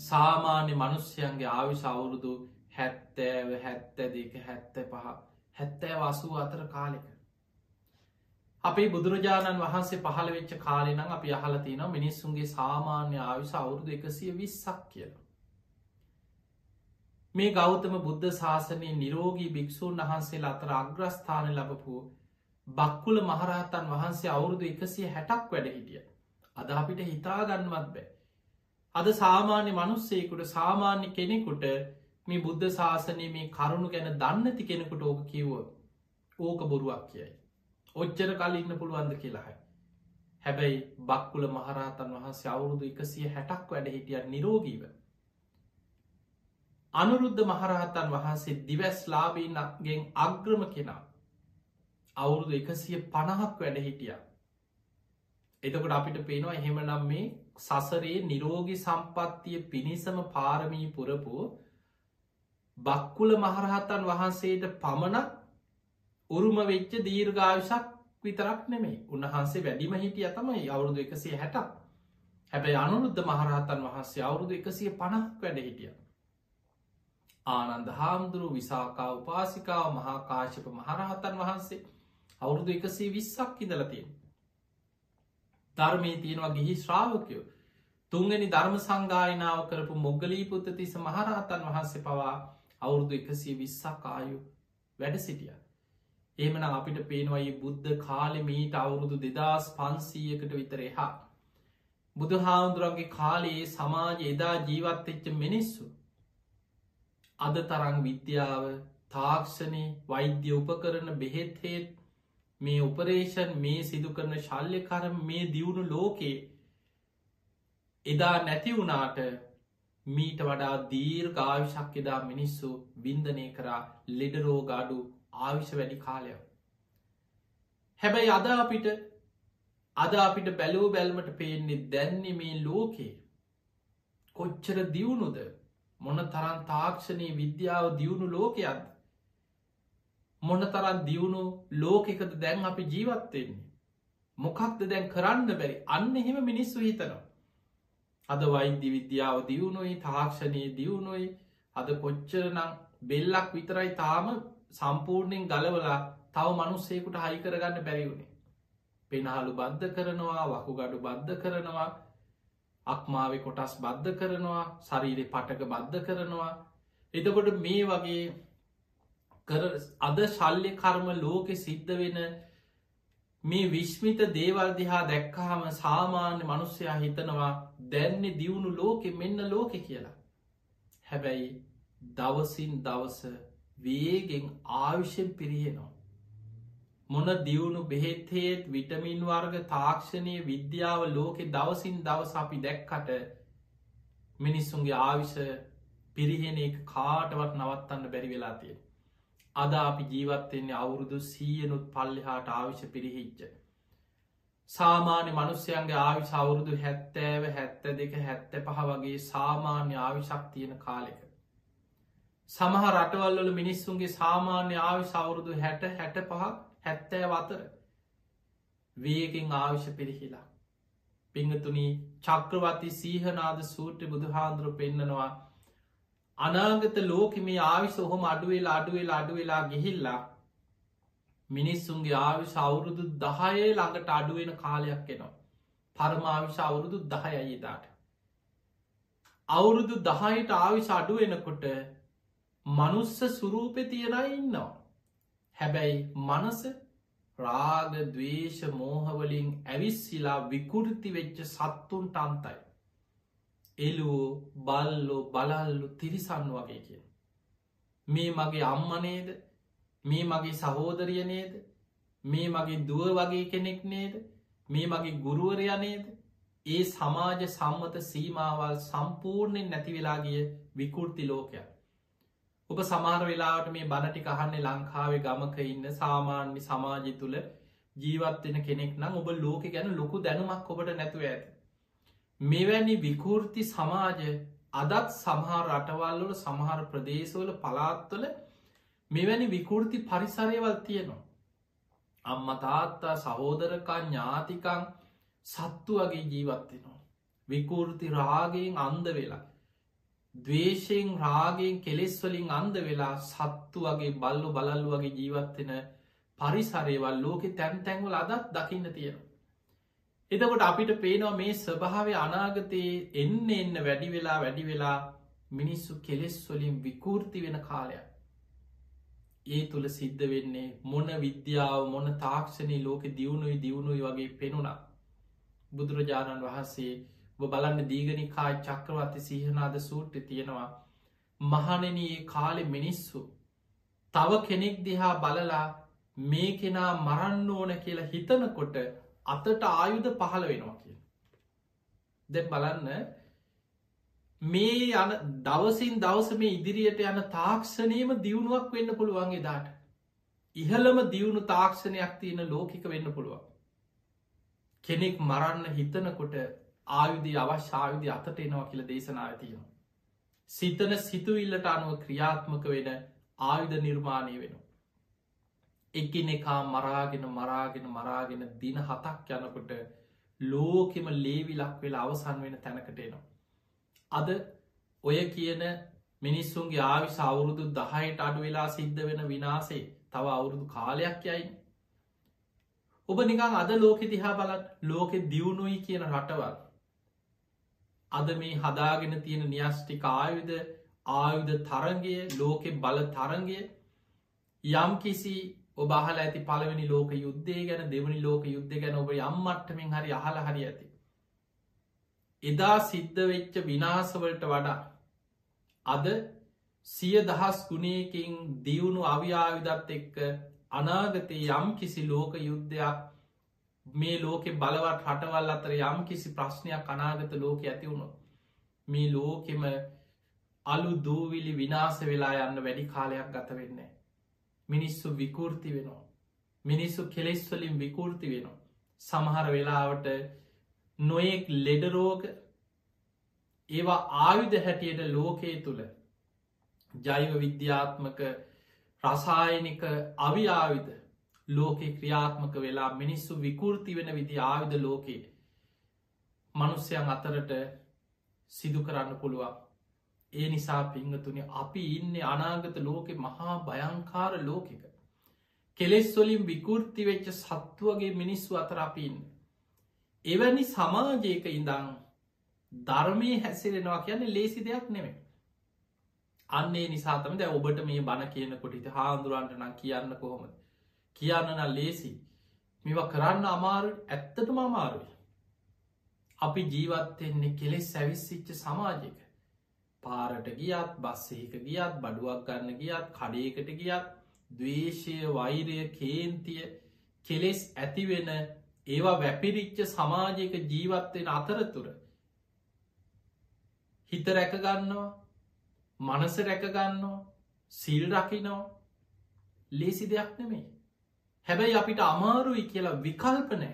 සාමාන්‍ය මනුස්්‍යයන්ගේ ආවිශ අවුරුදු හැත්තෑව හැත්ත දෙක හැත්ත පහ හැත්තෑ වසූ අතර කාලෙක. අපේ බුදුරජාණන් වහන්සේ පහළ වෙච්ච කාලෙනම් අපි අහලතින මිනිස්සුන්ගේ සාමාන්‍ය ආවිශ අවුරුදු එකසිය විස්සක් කියලා. මේ ගෞතම බුද්ධ ශාසනය නිරෝගී භික්‍ෂූන් වහන්සේ අතර අග්‍රස්ථාන ලබපු බක්කුල මහරහතන් වහන්සේ අවුරුදු එකසිය හැටක් වැඩ හිටිය. අද අපිට හිතාගන්නවත් බෑ. අද සාමාන්‍ය මනුස්සේකුට සාමාන්‍ය කෙනෙකුට මේ බුද්ධ ශාසනය මේ කරුණු ගැන දන්නති කෙනෙකුට ඕක කිව්ව ඕක බොරුවක් කියයි. ඔච්චර කල ඉන්න පුළුවන්ද කියලාහයි. හැබැයි බක්කුල මහරහතන් වහන්සේ අවුරුදු එකසිය හැටක් වැඩ හිටිය නිරෝගීව. අනුරුද්ධ මහරහතන් වහන්සේ දිවැස් ලාබීනක්ගෙන් අග්‍රම කෙනා. අවුරුදු එකසිය පණහක් වැඩ හිටිය. එතකොට අපිට පේනවා එහෙමනම් මේ සසරේ නිරෝගි සම්පත්තිය පිණිසම පාරමී පුරපු බක්කුල මහරහතන් වහන්සේට පමණක් උරුම වෙච්ච දීර්ඝාවිශක් විතරක් නෙමේ උන්වහන්සේ වැඩිම හිටිය තමයි අවුරුදු එකසිය හැටක්. හැබැයි අනුරුද්ධ මහරහතන් වහන්සේ අවුරුදු එකසිය පණක් වැඩ හිටිය. ආනන්ද හාමුදුරු විසාකා උපාසිකාව මහාකාශප මහරහතන් වහන්සේ අවුරුදු එකසේ විස්සක් ඉදලතියෙන්. ධර්මය තියෙනවා ගිහි ශ්‍රාවකයෝ තුන්ගනි ධර්ම සංගායනාව කරපු මොග්ගලී පුත්තතිස මහරහතන් වහන්සේ පවා අවුරුදු එකසිය විස්සක් ආයු වැඩ සිටිය. ඒමන අපිට පේනවයි බුද්ධ කාලෙ මීට අවුරුදු දෙදස් පන්සීයකට විතර එහා. බුදු හාමුදුරන්ගේ කාලයේ සමාජ එදා ජීවත්වෙච්ච මිනිස්සු අද තරං විද්‍යාව තාක්ෂණය වෛද්‍ය උපකරන බෙහෙත්හෙත් මේ උපරේෂන් මේ සිදු කරන ශල්්‍යකරම මේ දියුණු ලෝකේ එදා නැති වුණාට මීට වඩා දීර් ගාවිශක් එදා මිනිස්සු බින්දනය කරා ලෙඩරෝගාඩු ආවිශ වැඩි කාලයක්. හැබැයි අද අපිට අද අපිට බැලූ බැල්මට පේන්නේ දැන්නේ මේ ලෝකේ කොච්චර දියුණුද මොන තරන් තාක්ෂණී විද්‍යාව දියුණු ලෝකයක්ද? මොන තරන් දියුණු ලෝකෙකද දැන් අපි ජීවත්වෙන්නේ මොකක්ද දැන් කරන්න බැරි? අන්න එහෙම මිනිස්සු හිතනවා. අද වෛද්‍ය විද්‍යාව දියුණුයි තාක්ෂණය දියුණුයි. අද කොච්චරනම් බෙල්ලක් විතරයි තාම සම්පූර්ණයෙන් ගලවලා තව මනුස්සේකුට හයි කරගන්න බැරිවුණේ පෙනහලු බද්ධ කරනවා වකුගඩු බද්ධ කරනවා. අක්මාව කොටස් බද්ධ කරනවා ශරීරෙ පටක බද්ධ කරනවා එතකොට මේ වගේ කර අද ශල්්‍ය කර්ම ලෝකෙ සිද්ධ වෙන මේ විශ්මිත දේවල් දිහා දැක්කහම සාමාන්‍ය මනුස්සයා හිතනවා දැන්නේ දියුණු ලෝකෙ මෙන්න ලෝකෙ කියලා. හැබැයි දවසින් දවස වේගෙන් ආවිෂයෙන් පිරියෙනවා. මොන දියුණු බෙහෙත්හේත් විටමින් වර්ග තාක්ෂණය විද්‍යාව ලෝකෙ දවසින් දවස අපි දැක්කට මිනිස්සුන්ගේ ආවිෂ පිරිහෙන එක කාටවත් නවත්තන්න බැරි වෙලා තියෙන. අද අපි ජීවත්වෙන්නේ අවුරුදු සීයනුත් පල්ලෙහාට ආවිෂ පිරිහිච්ච. සාමාන්‍ය මනුස්්‍යයන්ගේ ආවිශ අවුරුදු හැත්තෑව හැත්ත දෙක හැත්ත පහ වගේ සාමාන්‍ය ආවිශක් තියෙන කාලෙක. සමහ රටවල්වල මිනිස්සුන්ගේ සාමාන්‍ය ආවිශ අවුරුදු හැට හැට පහ හැත්තෑ වතර වේගෙන් ආවිෂ පිරිහිලා. පිංහතුනී චක්‍රවති සීහනාද සූට්‍ර බුදුහාන්දුරු පෙන්න්නනවා අනාගත ලෝක මේ ආවිශ ඔහොම අඩුවෙලා අඩුවෙලා අඩුවෙලා ගිහිල්ලා මිනිස්සුන්ගේ ආවිශ අවුරුදු දහයේ ළඟට අඩුවෙන කාලයක් එනවා. පරමාවිශ අවුරුදු දහයයිදාට. අවුරුදු දහයට ආවිශ අඩුවෙනකොට මනුස්ස සුරූපෙ තියෙනයි ඉන්නවා. හැබැයි මනස රාග දවේශ මෝහවලින් ඇවිස්සිලා විකෘති වෙච්ච සත්තුන්ට අන්තයි. එලුවෝ බල්ලෝ බලල්ලු තිරිසන්න වගේ කිය. මේ මගේ අම්මනේද මේ මගේ සහෝදරිය නේද මේ මගේ දුව වගේ කෙනෙක් නේද මේ මගේ ගුරුවරය නේද ඒ සමාජ සම්මත සීමාවල් සම්පූර්ණයෙන් නැතිවෙලාගිය විකෘති ලෝකයක්. ඔබ සමාර වෙලාට මේ බණටි කහන්නේ ලංකාවේ ගමක ඉන්න සාමාන්‍ය සමාජය තුළ ජීවත්වෙන කෙනෙක් නම් ඔබ ලෝක ගැන ලොකු දැනුමක් ඔබට නැතුව ඇත. මෙවැනි විකෘති සමාජ අදත් සමහර රටවල්ලට සමහර ප්‍රදේශවල පලාත්වල මෙවැනි විකෘති පරිසරයවල් තියෙනවා. අම්ම තාත්තා සහෝදරකා ඥාතිකං සත්තු වගේ ජීවත්වෙනවා. විකෘති රාගයෙන් අන්ද වෙලා. දවේශයෙන් රාගයෙන් කෙලෙස්වලින් අන්ද වෙලා සත්තු වගේ බල්ලු බලල්ලු වගේ ජීවත්වෙන පරිසරේවල් ලෝකෙ තැන් තැන්වල අදත් දකින්න තියෙනවා. එතකොට අපිට පේනවා මේ ස්වභාව අනාගතයේ එන්න එන්න වැඩි වෙලා වැඩි වෙලා මිනිස්සු කෙලෙස් වලින් විකෘති වෙන කාලයක්. ඒ තුළ සිද්ධ වෙන්නේ මොන විද්‍යාව මොන තාක්ෂණී ලෝක දියුණුයි දියුණුයි වගේ පෙනුණා. බුදුරජාණන් වහන්සේ බලන්න දීගනිකායි චක්‍රවර්ති සිහනාද සූට්‍ර තියෙනවා. මහනනයේ කාලෙ මිනිස්සු. තව කෙනෙක් දිහා බලලා මේ කෙනා මරන්න ඕන කියලා හිතනකොට අතට ආයුධ පහළ වෙනවා කිය. දැ බලන්න මේ යන දවසින් දවස මේ ඉදිරියට යන තාක්ෂණයම දියුණුවක් වෙන්න පුළුවන්ගේ දාට. ඉහළම දියුණු තාක්ෂණයක් තියෙන ලෝකික වෙන්න පුළුවන්. කෙනෙක් මරන්න හිතනකොට ආයුධ අවශ්‍යායුධ අතට එනවා කියල දේශනාව තියෙනවා. සිතන සිතුවිල්ලට අනුව ක්‍රියාත්මක වෙන ආයුධ නිර්මාණය වෙනවා. එකින එකා මරාගෙන මරාගෙන මරාගෙන දින හතක් යනකොට ලෝකෙම ලේවිලක් වෙලා අවසන් වෙන තැනකට එනවා. අද ඔය කියන මිනිස්සුන්ගේ ආවිශ අවුරුදු දහයට අඩු වෙලා සිද්ධ වෙන විනාසේ තව අවුරුදු කාලයක් යයි. ඔබ නිකං අද ලෝකෙ දිහා බලත් ලෝකෙ දියුණුයි කියන රටවල්. අද මේ හදාගෙන තියෙන නිියස්ටික ආයුධ ආයුධ තරගය ලෝකෙ බල තරගය යම් කිසි ඔබහල ඇති පලවෙනි ලෝක යුද්ධය ගැන දෙවනි ලෝක යුද්ධ ගැන ඔබ යම්මට්ටමින් හරි අහල හරි ඇති. එදා සිද්ධ වෙච්ච විනාසවලට වඩා අද සිය දහස් ගුණයකින් දියුණු අවියාවිදත් එක්ක අනාගතය යම් කිසි ලෝක යුද්ධයක් මේ ලෝකෙ බලවත් හටවල් අතර යම් කිසි ප්‍රශ්නයක් අනාගත ලෝක ඇති වුණු මේ ලෝකෙම අලු දූවිලි විනාස වෙලා යන්න වැඩි කාලයක් ගත වෙන්නේ මිනිස්සු විකෘති වෙනවා. මිනිස්සු කෙලෙස්වලින් විකෘති වෙනවා. සමහර වෙලාවට නොයෙක් ලෙඩරෝග ඒවා ආයුධ හැටියට ලෝකයේ තුළ ජෛව විද්‍යාත්මක රසායනික අවිආවිධ ලෝකෙ ක්‍රියාත්මක වෙලා මිනිස්සු විකෘති වෙන විදි ආවිධ ලෝකයේ මනුස්්‍යයන් අතරට සිදු කරන්න පුළුවන්. ඒ නිසා පිංහතුනි අපි ඉන්න අනාගත ලෝකෙ මහා භයංකාර ලෝකෙක. කෙලෙස් වලින් විකෘති වෙච්ච සත්තුවගේ මිනිස්සු අතර අපින්න එවැනි සමාජයක ඉඳං ධර්මය හැසිරෙනවා කියන්නේ ලේසි දෙයක් නෙමේ අන්නේ නිසාතම දැ ඔබට මේ බණ කියන කොටිත හාන්දුරන්ට නම් කියන්න කොහොම කියන්න නම් ලේසි මෙවා කරන්න අමාරු ඇත්තටම අමාරුයි. අපි ජීවත්වෙන්නේ කෙලෙස් සැවිස්සිච්ච සමාජයක. පාරට ගියත් බස්සහික ගියත් බඩුවක් ගන්න ගියත් කඩේකට ගියත් දවේශය වෛරය කේන්තිය කෙලෙස් ඇතිවෙන ඒවා වැපිරිච්ච සමාජයක ජීවත්වෙන අතරතුර හිත රැකගන්නවා මනස රැකගන්නවා සිල් රකිනෝ ලේසි දෙයක් නෙමේ හැබැයි අපිට අමාරුයි කියලා විකල්පනෑ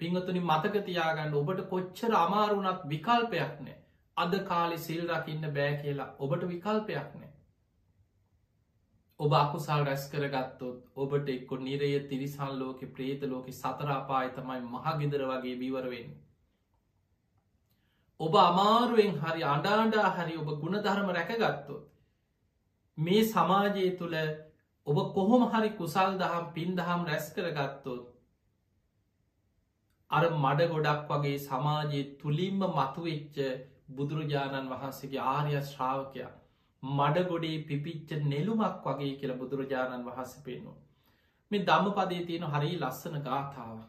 පිංහතුනි මතකතියාගන්න ඔබට කොච්චර අමාරුනත් විකල්පයක් නෑ අද කාලෙ සිල් රකින්න බෑ කියලා ඔබට විකල්පයක් නෑ ඔබ අකුසල් රැස් කරගත්තොත් ඔබට එක්කො නිරය තිරිසල් ලෝක ප්‍රේත ලෝක සතරාපාය තමයි මහගෙදර වගේ බිවරවෙන් ඔබ අමාරුවෙන් හරි අඩාඩා හරි ඔබ ගුණධර්ම රැකගත්තොත් මේ සමාජය තුළ ඔබ කොහොම හරි කුසල් දහම් පින් දහම් රැස් කරගත්තොත් අර මඩ ගොඩක් වගේ සමාජයේ තුළින්ම මතුවෙච්ච බුදුරජාණන් වහන්සේගේ ආර්ය ශ්‍රාවකයා මඩ ගොඩේ පිපිච්ච නෙළුමක් වගේ කියල බුදුරජාණන් වහස පෙන්නු. මේ දම්ම පදේ තියෙන හරි ලස්සන ගාථාව.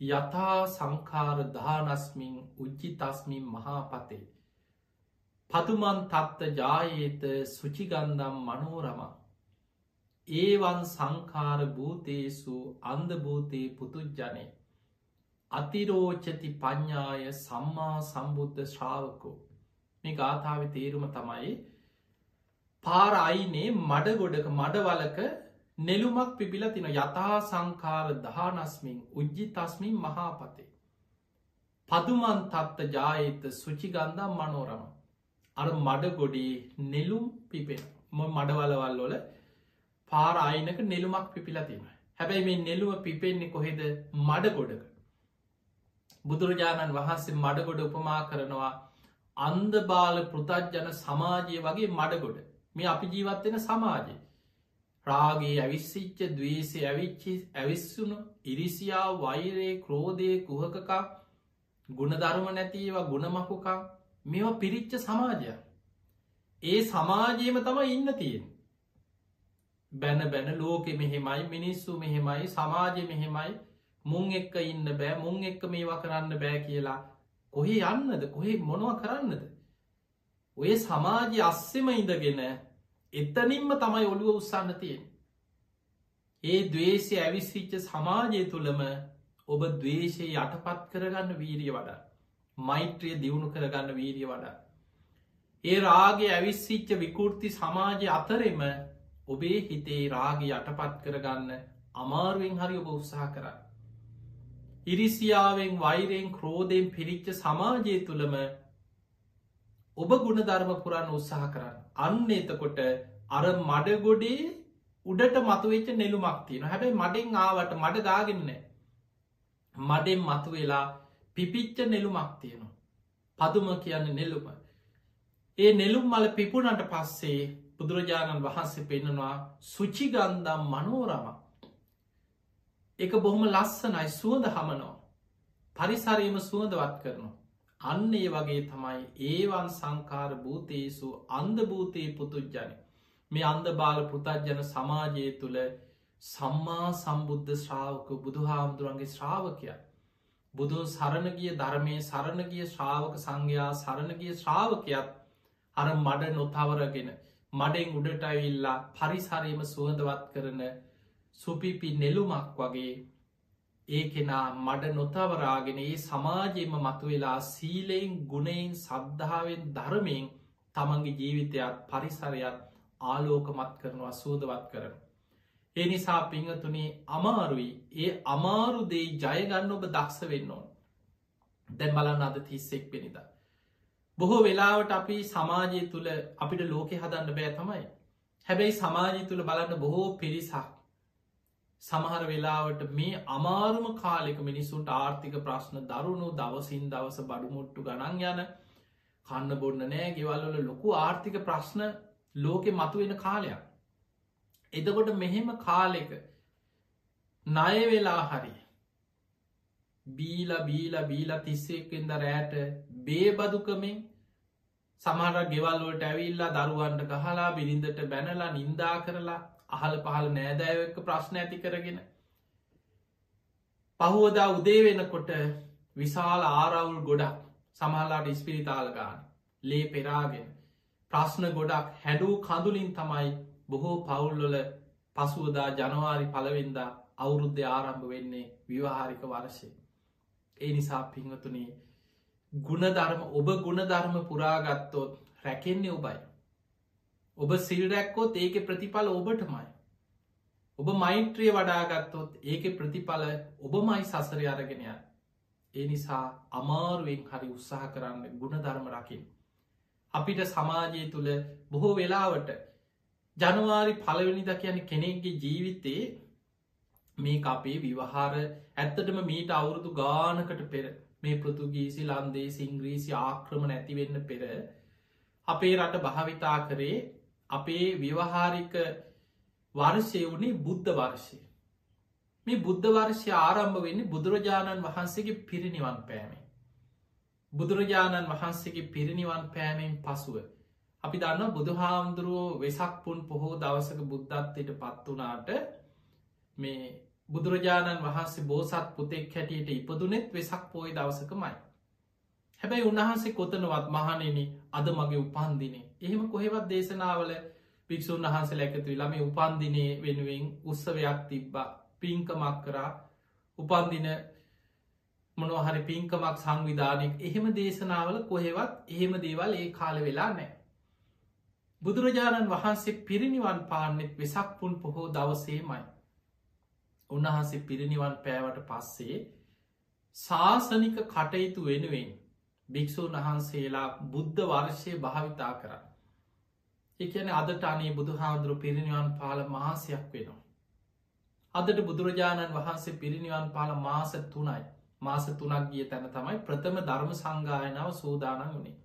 යථා සංකාර දානස්මින් උජ්ජි තස්මින් මහාපතේ. පතුමන් තත්ත ජායේත සුචිගන්දම් මනෝරමා ඒවන් සංකාර භූතේසු අන්දභූතයේ පුතුජ්ජනේ අතිරෝචති ප්ඥාය සම්මා සම්බුද්ධ ශ්‍රාවකෝ. මේ ගාථාව තේරුම තමයි පාර අයිනේ මඩ ගොඩක මඩවලක නෙළුමක් පිබිල තින යථා සංකාර දහනස්මින් උජ්ජි තස්මින් මහාපතේ. පදුමන් තත්ත ජායත සුචිගන්දම් මනෝරම. අර මඩ ගොඩේ නෙළුම් පිපෙන මො මඩවලවල් වල පාර අයිනක නෙළුමක් පිපිලතින. හැබැයි මේ නෙළුව පිපෙන්නේ කොහෙද මඩ ගොඩක. බුදුරජාණන් වහන්සේ මඩගොඩ උපමා කරනවා අන්ද බාල පෘතජ්ජන සමාජය වගේ මඩගොඩ මේ අපි ජීවත්වෙන සමාජය. රාගේ ඇවිස්සිච්ච දවේසේ ඇවිච්චි ඇවිස්සුණු ඉරිසියා වෛරයේ ක්‍රෝධය කුහකකා ගුණධර්ම නැතිේවා ගුණමකුකා මෙවා පිරිච්ච සමාජය. ඒ සමාජයම තම ඉන්න තියෙන්. බැන බැන ලෝකෙ මෙහෙමයි මිනිස්සු මෙහෙමයි සමාජය මෙහෙමයි. මුං එක්ක ඉන්න බෑ මුං එක්ක මේවා කරන්න බෑ කියලා කොහේ යන්නද? කොහේ මොනවා කරන්නද? ඔය සමාජය අස්සෙම ඉඳගෙන එතනින්ම තමයි ඔළුව උත්සන්න තියෙන් ඒ දවේශය ඇවිස්සිච්ච සමාජය තුළම ඔබ දවේශය යටපත් කරගන්න වීරිය වඩා මෛත්‍රිය දියුණු කරගන්න වීරිය වඩා ඒ රාගේ ඇවිස්සිච්ච විකෘති සමාජය අතරෙම ඔබේ හිතේ රාග යටපත් කරගන්න අමාරුවෙන් හරි ඔබ උත්සාහ කරන්න. ඉරිසියාවෙන් වෛරයෙන් ක්‍රෝධයෙන් පිරිච්ච සමාජය තුළම ඔබ ගුණ ධර්ම පුරන්න උත්සාහ කරන්න. අන්න එතකොට අර මඩගොඩේ උඩට මතුවෙච්ච නෙළුමක් තියෙන හැබැයි මඩෙන් ආවට මඩ දාගන්න මඩෙන් මතු වෙලා පිපිච්ච නෙළුමක් තියෙනවා. පදුම කියන්න නෙළුම. ඒ නෙළුම් මල පිපුණට පස්සේ බුදුරජාණන් වහන්සේ පෙන්නවා සුචිගන්දම් මනෝරම. එක බොහොම ලස්සනයි සුවඳ හමනෝ පරිසරීම සුවඳවත් කරනවා. අන්න ඒ වගේ තමයි ඒවන් සංකාර භූතයසු අන්ද භූතයේ පුතුජ්ජන මේ අන්ද බාල පෘතජ්ජන සමාජය තුළ සම්මා සම්බුද්ධ ශ්‍රාවක බුදුහාමුදුරන්ගේ ශ්‍රාවකය. බුදුන් සරණගිය ධර්මය සරණගිය ශ්‍රාවක සංඝයා සරණගිය ශ්‍රාවකයත් අර මඩ නොතවරගෙන මඩෙන් උඩට ඇවිල්ලා පරිසරයම සුවඳවත් කරන සුපිපි නෙළුමක් වගේ ඒ කෙනා මඩ නොතවරාගෙන ඒ සමාජයම මතුවෙලා සීලයෙන් ගුණයෙන් සද්ධාවෙන් ධර්මයෙන් තමන්ගේ ජීවිතයක් පරිසරයක් ආලෝකමත් කරනවා සූදවත් කරන. ඒ නිසා පිංහතුනේ අමාරුයි ඒ අමාරුදේ ජයගන්න ඔබ දක්ෂ වෙන්න ඕන. දැන් බලන්න අද තිස්සෙක් පෙනිදා. බොහෝ වෙලාවට අපි සමාජය තුළ අපිට ලෝකෙ හදන්න බෑ තමයි. හැබැයි සමාජය තුළ බලන්න බොහෝ පිරිසක් සමහර වෙලාවට මේ අමාරුම කාලෙක මිනිසුන්ට ආර්ථික ප්‍රශ්න දරුණු දවසින් දවස බඩුමුට්ටු ගණන් යන කන්න බොන්න නෑ ගෙවල්වල ලොකු ආර්ථික ප්‍රශ්න ලෝකෙ මතුවෙන කාලයක්. එදකොට මෙහෙම කාලෙක ණය වෙලා හරි බීල බීල බීල තිස්සෙක්ෙන්ද රෑට බේබදුකමින් සමහර ගෙවල්ලුවට ඇවිල්ලා දරුවන්ට ගහලා බිරිඳට බැනලා නින්දා කරලා අහල පහල නෑදෑවක ප්‍රශ්න ඇති කරගෙන පහුවදා උදේ වෙනකොට විශාල ආරවුල් ගොඩක් සමහලාට ඉස්පිරිතාලගාන ලේ පෙරාගෙන ප්‍රශ්න ගොඩක් හැඩූ කඳුලින් තමයි බොහෝ පවුල්ලොල පසුවදා ජනවාරි පලවෙන්දා අවුරුද්ධ ආරම්භ වෙන්නේ විවාහාරික වර්ශය. ඒ නිසා පිංහතුනේ ගුණධර්ම ඔබ ගුණධර්ම පුරාගත්තොත් රැකෙන්නේ ඔබයි. ඔබ සිල්රැක්කෝත් ඒක ප්‍රතිඵල ඔබටමයි. ඔබ මෛත්‍රිය වඩාගත්තොත් ඒක ප්‍රතිඵල ඔබමයි සසරය අරගෙනය. ඒ නිසා අමාරුවෙන් හරි උත්සාහ කරන්න ගුණධර්ම රකිින්. අපිට සමාජය තුළ බොහෝ වෙලාවට ජනවාරි පලවෙනිද කියන කෙනෙක්ගේ ජීවිතයේ මේ අපේ විවහාර ඇත්තටම මීට අවුරුදු ගානකට පෙර මේ පෘතුගීසි ලන්දේ සිංග්‍රීසි ආක්‍රම නැතිවෙන්න පෙර අපේ රට භාවිතා කරේ අපේ විවහාරික වර්ෂය වුණේ බුද්ධ වර්ෂය. මේ බුද්ධ වර්ෂය ආරම්භ වෙන්නේ බුදුරජාණන් වහන්සේගේ පිරිනිවන් පෑමේ. බුදුරජාණන් වහන්සේගේ පිරිනිවන් පෑමෙන් පසුව. අපි දන්න බුදුහාමුදුරුවෝ වෙසක් පුන් පොහෝ දවසක බුද්ධත්වයට පත්වනාට මේ බුදුරජාණන් වහන්සේ බෝසත් පුතෙක් හැටියට ඉපදුනෙත් වෙසක් පෝයි දවසකමයි. හැබැයි උන්වහන්සේ කොතනවත් මහනෙන අද මගේ උපන්දිනේ එහෙම කොහෙවත් දේශනාවල භික්‍ෂූන් වහන්සේ ඇකතු වෙලාම උපන්දිනය වෙනුවෙන් උත්සවයක් තිබ්බා පින්කමක් කරා උපන්දින මොනොහරි පින්කමක් සංවිධානයක් එහෙම දේශනාවල කොහෙවත් එහෙම දේවල් ඒ කාල වෙලා නෑ. බුදුරජාණන් වහන්සේ පිරිනිවන් පාන්නෙත් වෙසක් පුන් පොහෝ දවසේමයි. උන්වහන්සේ පිරිනිවන් පෑවට පස්සේ ශාසනික කටයුතු වෙනුවෙන් භික්‍ෂූන් වහන්සේලා බුද්ධ වර්ෂය භාවිතා කරන්න. එකන අදට අනේ බුදු හාමුදුරු පිරිනිවන් පාල මාසයක් වෙනවා. අදට බුදුරජාණන් වහන්සේ පිරිනිවන් පාල මාස තුනයි මාස තුනක් ගිය තැන තමයි ප්‍රථම ධර්ම සංගායනාව සූදානන් වනේ.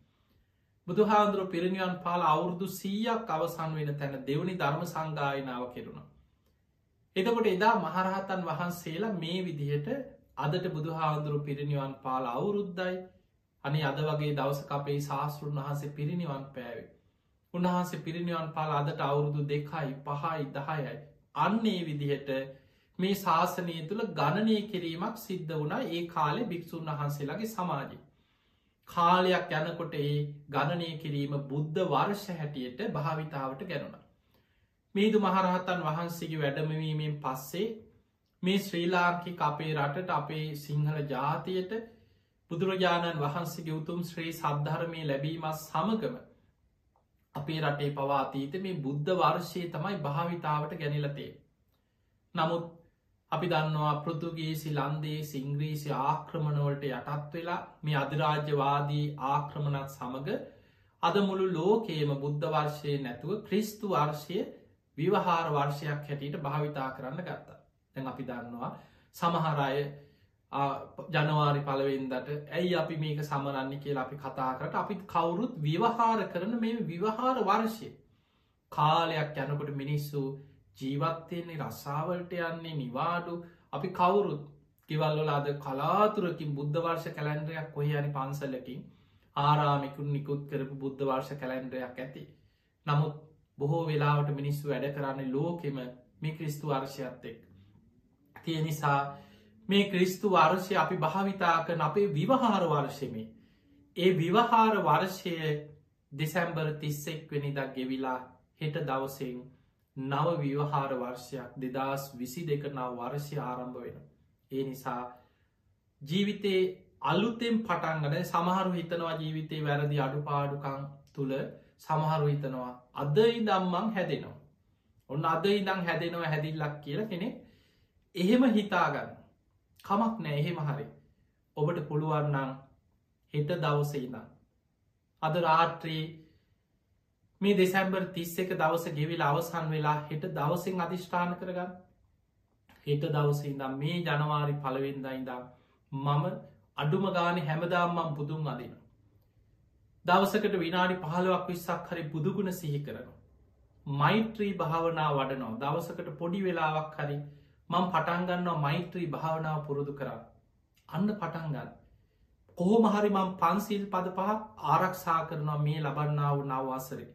බුදුහාන්දුරු පිරිනිවන් පාල අවුරුදු සීයක් අවසන් වෙන තැන දෙවනි ධර්ම සංගායනාව කෙරුණ. එතකොට එදා මහරහතන් වහන්සේලා මේ විදිහට අදට බුදුහාන්දුරු පිරිනිවන් පාල අවුරුද්දයි අනි අද වගේ දවස අපේ ශාස්තෘන් වහන්සේ පිරිනිවන් පෑවේ. උන්වහන්සේ පිරිනිවන් පාල අදට අවුරුදු දෙකයි පහයි දහයයි අන්නේ විදිහට මේ ශාසනය තුළ ගණනය කිරීමක් සිද්ධ වුණා ඒ කාලෙ භික්‍ෂූන් වහන්සේලාගේ සමාජය. කාලයක් යනකොට ඒ ගණනය කිරීම බුද්ධ වර්ෂ හැටියට භාවිතාවට ගැනුණ. මේදු මහරහතන් වහන්සේගේ වැඩමවීමෙන් පස්සේ මේ ශ්‍රී ලාංකික අපේ රටට අපේ සිංහල ජාතියට බුදුරජාණන් වහන්සේගේ උතුම් ශ්‍රී සද්ධර්මය ලැබීමත් සමගම අපේ රටේ පවා අතීත මේ බුද්ධ වර්ෂය තමයි භාවිතාවට ගැනිලතේ. නමුත් අපි දන්නවා පෘතුගේසි ලන්දේ සිංග්‍රීසි ආක්‍රමණවලට යටත් වෙලා මේ අධිරාජ්‍යවාදී ආක්‍රමණත් සමඟ අද මුළු ලෝකේම බුද්ධ වර්ෂය නැතුව ක්‍රිස්තු වර්ෂය විවහාර වර්ෂයක් හැටියට භාවිතා කරන්න ගත්තා. තැන් අපි දන්නවා සමහරය ජනවාරි පලවෙන්දට ඇයි අපි මේක සමරන්න කියලා අපි කතා කරට අපි කවුරුත් විවහාර කරන මේ විවහාර වර්ෂය කාලයක් යනකොට මිනිස්සු ජීවත්වයන්නේ රස්සාවලට යන්නේ නිවාඩු අපි කවුරුත් ගෙවල්වල අද කලාතුරකින් බුද්ධ වර්ෂ කැලැන්ඩරයක් කොහ අනි පන්සලකින් ආරාමිකුන් නිකුත් කරපු බුද්ධ වර්ෂ කැලැන්ඩරයක් ඇති. නමුත් බොහෝ වෙලාවට මිනිස්සු වැඩ කරන්නේ ලෝකෙම මේ ක්‍රිස්තු වර්ෂයත් එක්. තිය නිසා මේ ක්‍රිස්තු වර්ෂය අපි භාවිතා කන අපේ විවහාර වර්ෂමේ. ඒ විවහාර වර්ෂය දෙසැම්බර් තිස්සෙක් වෙනිදක් ගෙවිලා හෙට දවසෙන් නව විවහාර වර්ෂයක් දෙදස් විසි දෙක නව වර්ෂය ආරම්භ වෙන. ඒ නිසා ජීවිතේ අලුතෙන් පටන්ගන සමහරු හිතනවා ජීවිතේ වැරදි අඩුපාඩුකං තුළ සමහරු හිතනවා අද ඉදම්මං හැදෙනවා. ඔන්න අද ඉදං හැදෙනවා හැදිල්ලක් කියල කෙනෙ එහෙම හිතාගන්න. කමක් නෑ එහෙම හරි ඔබට පුළුවන්නන් හෙට දවසඉදම් අද රාත්‍රී මේ දෙසැම්බර් තිස්ස එක දවස ගෙවිල් අවසන් වෙලා හෙට දවසිෙන් අධිෂ්ඨාන කරගන්න හෙට දවසඉදම් මේ ජනවාරි පලවෙන්ද ඉදම් මම අඩුම ගාන හැමදාම්මම් පුදුම් අදින දවසකට විනාඩි පහලවක් විස්සක් හරි පුදුගුණ සිහි කරන මෛත්‍රී භාවනා වඩනෝ දවසකට පොඩි වෙලාවක් හරි මං පටන්ගන්නවා මෛත්‍රී භාවනාව පුරුදු කරන්න. අන්න පටන්ගන්න. කොහොම හරි මං පන්සිල් පද පහ ආරක්ෂා කරනවා මේ ලබන්නාව නවවාසරේ.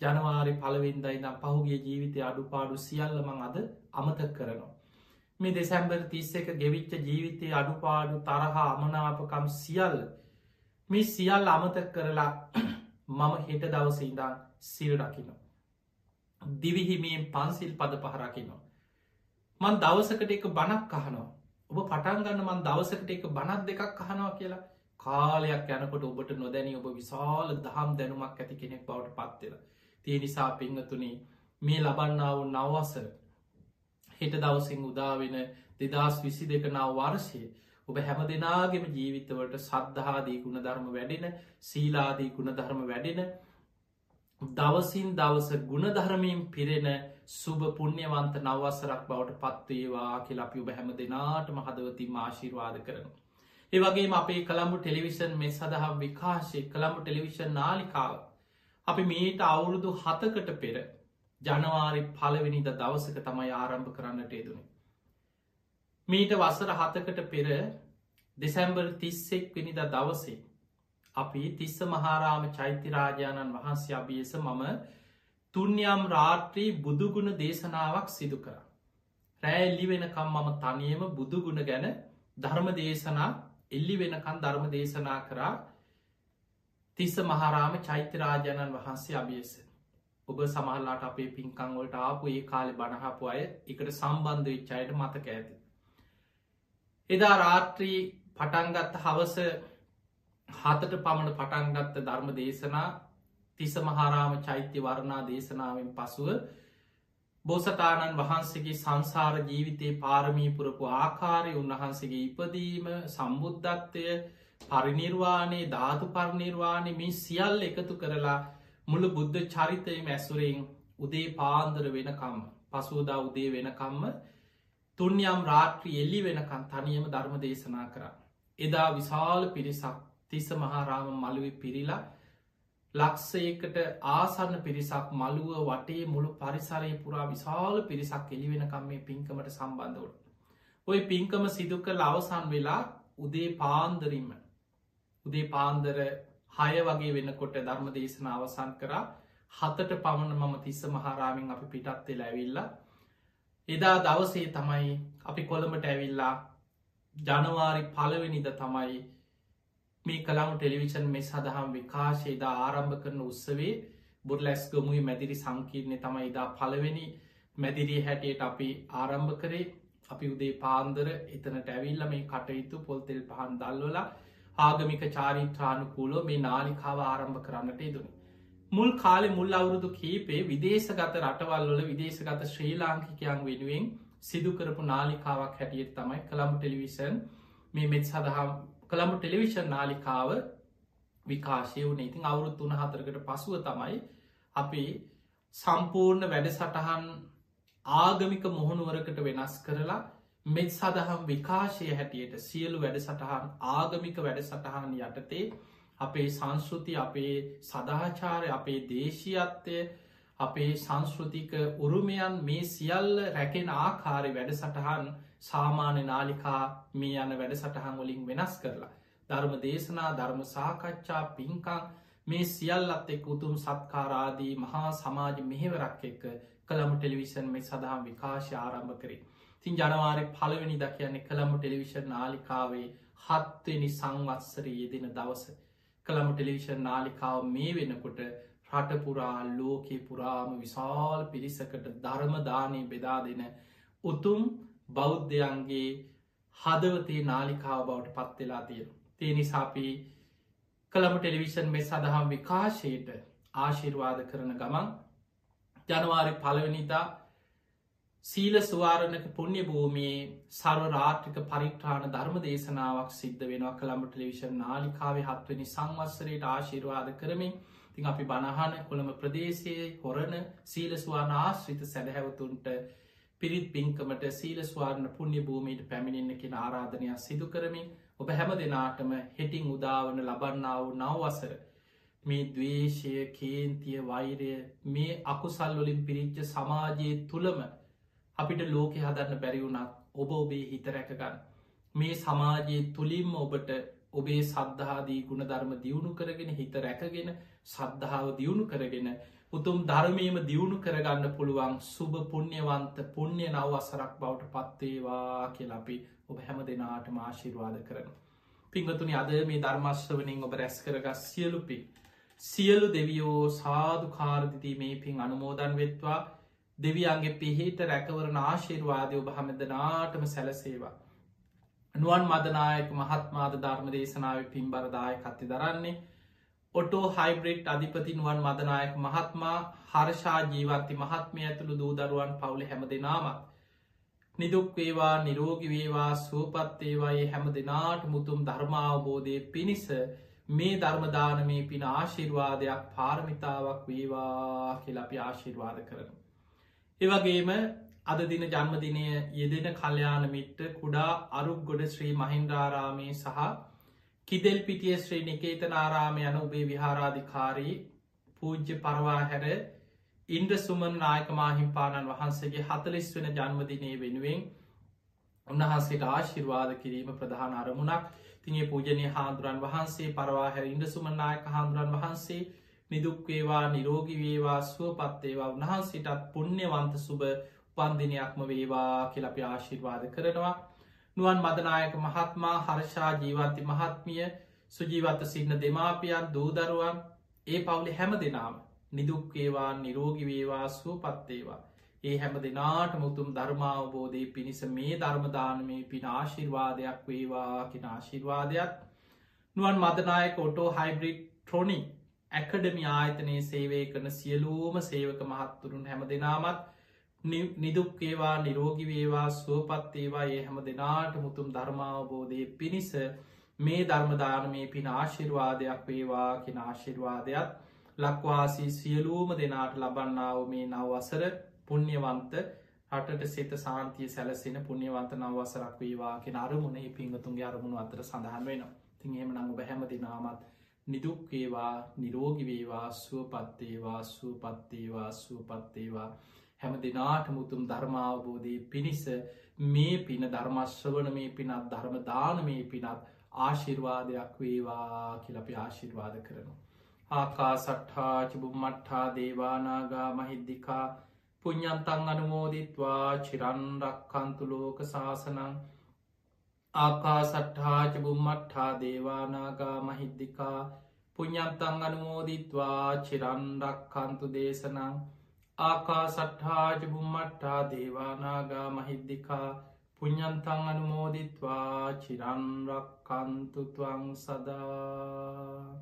ජනවාරි පලවෙන්දයි නම් පහුගේ ජීවිතය අඩුපාඩු සියල්ලමං අද අමත කරනවා. මේ දෙසැම්බර් තිස්ස එක ගෙවිච්ච ජීවිතය අඩුපාඩු තරහා අමනාපකම් සියල්ල මේ සියල් අමත කරලා *clears throat* මම හෙට දවස ඉඳන් සිල් රකිනවා. දිවිහිමියෙන් පන්සිල් පද පහරකිනවා. මන් දවසකට එක බණක් කහනවා ඔබ පටන්ගන්න මන් දවසකට එක බණක් දෙකක් කහනවා කියලා කාලයක් යනකොට ඔබට නොදැනි ඔබ විශාල දහම් දැනුමක් ඇති කෙනෙක් බවට පත්වෙලා. තිය නිසා පිංහතුනේ මේ ලබන්නාව නවවසර හෙට දවසිං උදාවෙන දෙදස් විසි දෙක නව වර්ෂය ඔබ හැම දෙනාගෙම ජීවිතවලට සද්ධාදී ගුණ ධර්ම වැඩෙන සීලාදී ගුණ ධර්ම වැඩෙන දවසින් දවස ගුණධර්මයෙන් පිරෙන සුභ පුුණ්‍යවන්ත නවසරක් බවට පත්වේවා කියලා අපි ඔබ හැම දෙනාට මහදවති මාශිර්වාද කරනවා. ඒවගේ අපේ කළම්බු ටෙලිවිෂන් මේ සඳහම් විකාශය කළම්බු ටෙලිවිෂන් නාලිකාව. අපි මීට අවුරුදු හතකට පෙර ජනවාරි පලවෙනිද දවසක තමයි ආරම්භ කරන්නට යෙදුණේ. මීට වසර හතකට පෙර දෙසැම්බර් තිස්සෙක් වෙනිද දවසේ අපි තිස්ස මහාරාම චෛත්‍යරාජාණන් වහන්සේ අභියස මම තුන්යම් රාත්‍රී බුදුගුණ දේශනාවක් සිදු කර. රෑ එල්ලි වෙනකම් මම තනියම බුදුගුණ ගැන ධර්ම දේශනා එල්ලි වෙනකන් ධර්ම දේශනා කරා තිස්ස මහාරාම චෛත්‍යරාජාණන් වහන්සේ අභියස. ඔබ සමහල්ලාට අපේ පින්කංවලට ආපු ඒ කාලෙ බණහපු අය එකට සම්බන්ධ විච්චායට මතක ඇති. එදා රාත්‍රී පටන්ගත්ත හවස හතට පමණ පටන්ගත්ත ධර්ම දේශනා තිස මහාරාම චෛත්‍ය වරණා දේශනාවෙන් පසුව බෝසතාණන් වහන්සේගේ සංසාර ජීවිතයේ පාරමීපුරපු ආකාරය උන්වහන්සේගේ ඉපදීම සම්බුද්ධත්වය පරිනිර්වාණයේ ධාතු පරිනිර්වාණය මේ සියල් එකතු කරලා මුළු බුද්ධ චරිතය මැසුරෙන් උදේ පාන්දර වෙනකම්ම පසුදා උදේ වෙනකම්ම තුන්යම් රාත්‍රී එල්ලි වෙනකන් තනියම ධර්ම දේශනා කර. එදා විශාල පිරිසක් තිස්ස මහාරාම මළුව පිරිලා ලක්සයකට ආසන්න පිරිසක් මළුව වටේ මුළු පරිසරය පුරා විශාල පිරිසක් එළිවෙනකම් මේ පින්කමට සම්බන්ධවට. ඔය පින්කම සිදුක ලවසන් වෙලා උදේ පාන්දරීම උදේ පාන්දර හය වගේ වෙන්නකොට ධර්ම දේශන අවසන් කරා හතට පමණ මම තිස්ස මහාරාමින් අපි පිටත්වෙල ඇවිල්ලා එදා දවසේ තමයි අපි කොළඹට ඇවිල්ලා ජනවාරි පලවෙනිද තමයි මේ කළමු ටෙලිවිෂන් මේ සඳහම් විකාශයදා ආරම්භ කරන උත්සවේ බුර්ලැස් ගොමුයි මැදිරි සංකීර්ණය තමයි ඉදා පලවෙනි මැදිරී හැටියට අපි ආරම්භ කරේ අපි උදේ පාන්දර එතනට ඇවිල්ල මේ කටයුතු පොල්තෙල් පහන් දල්වලා ආගමික චාරිත්‍රානුකූලෝ මේ නාලිකාව ආරම්භ කරන්නට ඉදුණ. මුල් කාලෙ මුල් අවුරුදු කීපේ විදේශගත රටවල්වල විදේශගත ශ්‍රී ලාංකිකයන් වෙනුවෙන් සිදුකරපු නාලිකාවක් හැටියට තමයි කළම් ටෙලිවිෂන් මේ මෙත් සඳහම් කළම ටෙලිවිෂන් නාලිකාව විකාශය වනේ ඉතින් අවුරුත් තුන හතරකට පසුව තමයි අපි සම්පූර්ණ වැඩ සටහන් ආගමික මොහොනුවරකට වෙනස් කරලා මෙත් සදහම් විකාශය හැටියට සියලු වැඩ සටහන් ආගමික වැඩ සටහන් යටතේ අපේ සංස්ෘති අපේ සදාචාරය අපේ දේශීයත්වය අපේ සංස්ෘතික උරුමයන් මේ සියල්ල රැකෙන ආකාරය වැඩ සටහන් සාමාන්‍ය නාලිකා මේ යන වැඩ සටහන් වලින් වෙනස් කරලා. ධර්ම දේශනා ධර්ම සාකච්ඡා පින්කං මේ සියල්ලත් එක් උතුම් සත්කාරාදී මහා සමාජ මෙහෙවරක් එක්ක කළම ටෙලිවිෂන් මේ සඳහම් විකාශ ආරම්භ කරේ. තින් ජනවාරය පලවෙනි ද කියන්නේ කළම ටෙලිවිෂන් නාලිකාවේ හත්වෙනි සංවත්සර යෙදෙන දවස. කළම ටෙලිවිෂන් නාලිකාව මේ වෙනකොට රටපුරා ලෝකේ පුරාම විශාල් පිරිසකට ධර්මදානය බෙදා දෙන උතුම් බෞද්ධයන්ගේ හදවතේ නාලිකාව බවට පත්වෙලා තියෙන. තිය නිසාපී කළම ටෙලිවිෂන් මේ සඳහම් විකාශයට ආශිර්වාද කරන ගමන් ජනවාරි පලවනිතා සීල සුවාරණක පුුණ්‍ය භූමියයේ සර්ව රාට්‍රික පරික්්‍රාණ ධර්ම දේශනාවක් සිද්ධ වෙනවා. කළම්ම ටෙලිවිෂන් නාලිකාවේ හත්වනි සංවත්සරයට ආශිර්වාද කරමින් තින් අපි බණහන කොළම ප්‍රදේශයේ හොරණ සීලස්වාන ආශ්‍රිත සැදහැවතුන්ට පිරිත් පින්කමට සීල ස්වාරණ පුුණ්‍ය භූමීට පැමිණෙන්න්න කෙන ආරාධනයක් සිදු කරමින් ඔබ හැම දෙනාටම හෙටිං උදාවන ලබන්නාව නවවසර මේ දවේශය කේන්තිය වෛරය මේ අකුසල්වලින් පිරිච්ච සමාජයේ තුළම අපිට ලෝකෙ හදන්න බැරිවුණත් ඔබ ඔබේ හිත රැකගන්න මේ සමාජයේ තුළින්ම ඔබට ඔබේ සද්ධාදී ගුණධර්ම දියුණු කරගෙන හිත රැකගෙන සද්ධාව දියුණු කරගෙන උතුම් ධර්මීම දියුණු කරගන්න පුළුවන් සුභ පුුණ්්‍යවන්ත පුුණ්්‍ය නව අසරක් බවට පත්වේවා කියලපි ඔබ හැම දෙනාට මාශිර්වාද කරන. පිංගතුනි අද මේ ධර්මශ්‍රවනින් ඔබ රැස් කරගස් සියලුපි. සියලු දෙවියෝ සාධු කාරදිදී මේ පින් අනුමෝදන් වෙත්වා දෙවියන්ගේ පිහිට රැකවරන ආශිර්වාදය ඔබ හමදනාටම සැලසේවා. නුවන් මදනායක මහත්මාද ධර්ම දේශනාව පින්බරදාය කත්ති දරන්නේ ඔටෝ හයිබ්‍රෙක්් අධිපති නුවන් මදනායක මහත්මා හර්ෂා ජීවත්ති මහත්මය ඇතුළු දූදරුවන් පවුල හැම දෙනාමත්. නිදුක් වේවා නිරෝගි වේවා සුවපත්තේවායේ හැම දෙනාට මුතුම් ධර්මාවබෝධය පිණිස මේ ධර්මදානමේ පින ආශිර්වාදයක් පාර්මිතාවක් වේවා කියලපි ආශිර්වාද කරන. ඒවගේම අද දින ජන්මදිනය යෙදෙන කල්්‍යයාන මිට්ට කුඩා අරුක් ගොඩ ශ්‍රී මහින්ද්‍රාරාමය සහ කිදෙල් පිටිය ශ්‍රී නිකේතන ආරාම යන ඔබේ විහාරාධිකාරී පූජ්‍ය පරවා හැර ඉන්ද්‍ර සුමන් නායක මාහිම්පාණන් වහන්සේගේ හතලිස් වෙන ජන්මදිනය වෙනුවෙන් උන්වහන්සේට ආශිර්වාද කිරීම ප්‍රධාන අරමුණක්. තිගේ පූජනය හාදුරන් වහන්සේ පරවා හැර ඉන්ද්‍ර සුමන්නායක හාදුරන් වහන්සේ නිදුක්වේවා නිරෝගි වේවා සුව පත්තේවා උන්වහන්සේටත් පුුණ්්‍යවන්ත සුභ පන්දිනයක්ම වේවා කියලපි ආශිර්වාද කරනවා. නුවන් මදනායක මහත්මා හර්ෂා ජීවන්ති මහත්මිය සුජීවත සින්න දෙමාපියන් දූදරුවන් ඒ පවුලි හැම දෙනාම නිදුක්වේවා නිරෝගිවේවා සුවපත්තේවා ඒ හැම දෙනාට මුතුම් ධර්මාවබෝධය පිණිස මේ ධර්මදානමේ පින ආශිර්වාදයක් වේවා කින ආශිර්වාදයක්. නුවන් මදනායක ඔටෝ හයිබ්‍රික් ට්‍රොනි ඇකඩමි ආයතනයේ සේවය කරන සියලූම සේවක මහත්තුරුන් හැම දෙනාමත් නිදුක්කේවා නිරෝගිවේවා සුවපත්තේවා ඒ හැම දෙනාට මුතුම් ධර්මාවබෝධය පිණිස මේ ධර්මධානමේ පින ආශිර්වාදයක් වේවා කින ආශිර්වාදයක් ලක්වාසී සියලූම දෙනාට ලබන්නාව මේ නවවසර පුුණ්්‍යවන්ත රටට සෙත සාන්තිය සැලසෙන පුුණ්්‍යවන්ත නවසරක් වේවා කියෙන අරමුණ ඒ පිංගතුන්ගේ අරමුණු අතර සඳහන් වෙන තිංහෙම නං බැහැම දිනාමත් නිදුක්කේවා නිරෝගිවේවා සුවපත්තේවා සුවපත්තේවා සුවපත්තේවා. හැම දෙනාට මුතුම් ධර්මාවබෝධය පිණිස මේ පින ධර්මශ්‍රවන මේ පිනත් ධර්ම දානමේ පිනත් ආශිර්වාදයක් වේවා කියලපි ආශිර්වාද කරනු. ආකා සට්හා චිබුම්මට්හා දේවානාගා මහිද්දිකා පුඤ්ඥන්තන් අනුමෝදිත්වා. චිරන්රක්කන්තුලෝක සාසනං ආකා සට්හාච බුම්මට්හා දේවානාගා මහිද්දිකා පුඤ්ඥන්තන් අනුමෝදිත්වා චිරන්රක්කන්තු දේශනං ආකා සට්හාජ බුම්මට්ටා දේවානාගා මහිද්දිකා පුඤ්ඥන්තන් අනුමෝදිත්වා චිරන්රක්කන්තුතුවං සදා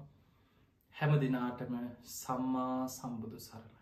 හැම දිනාටම සම්මා සම්බුදු සරණ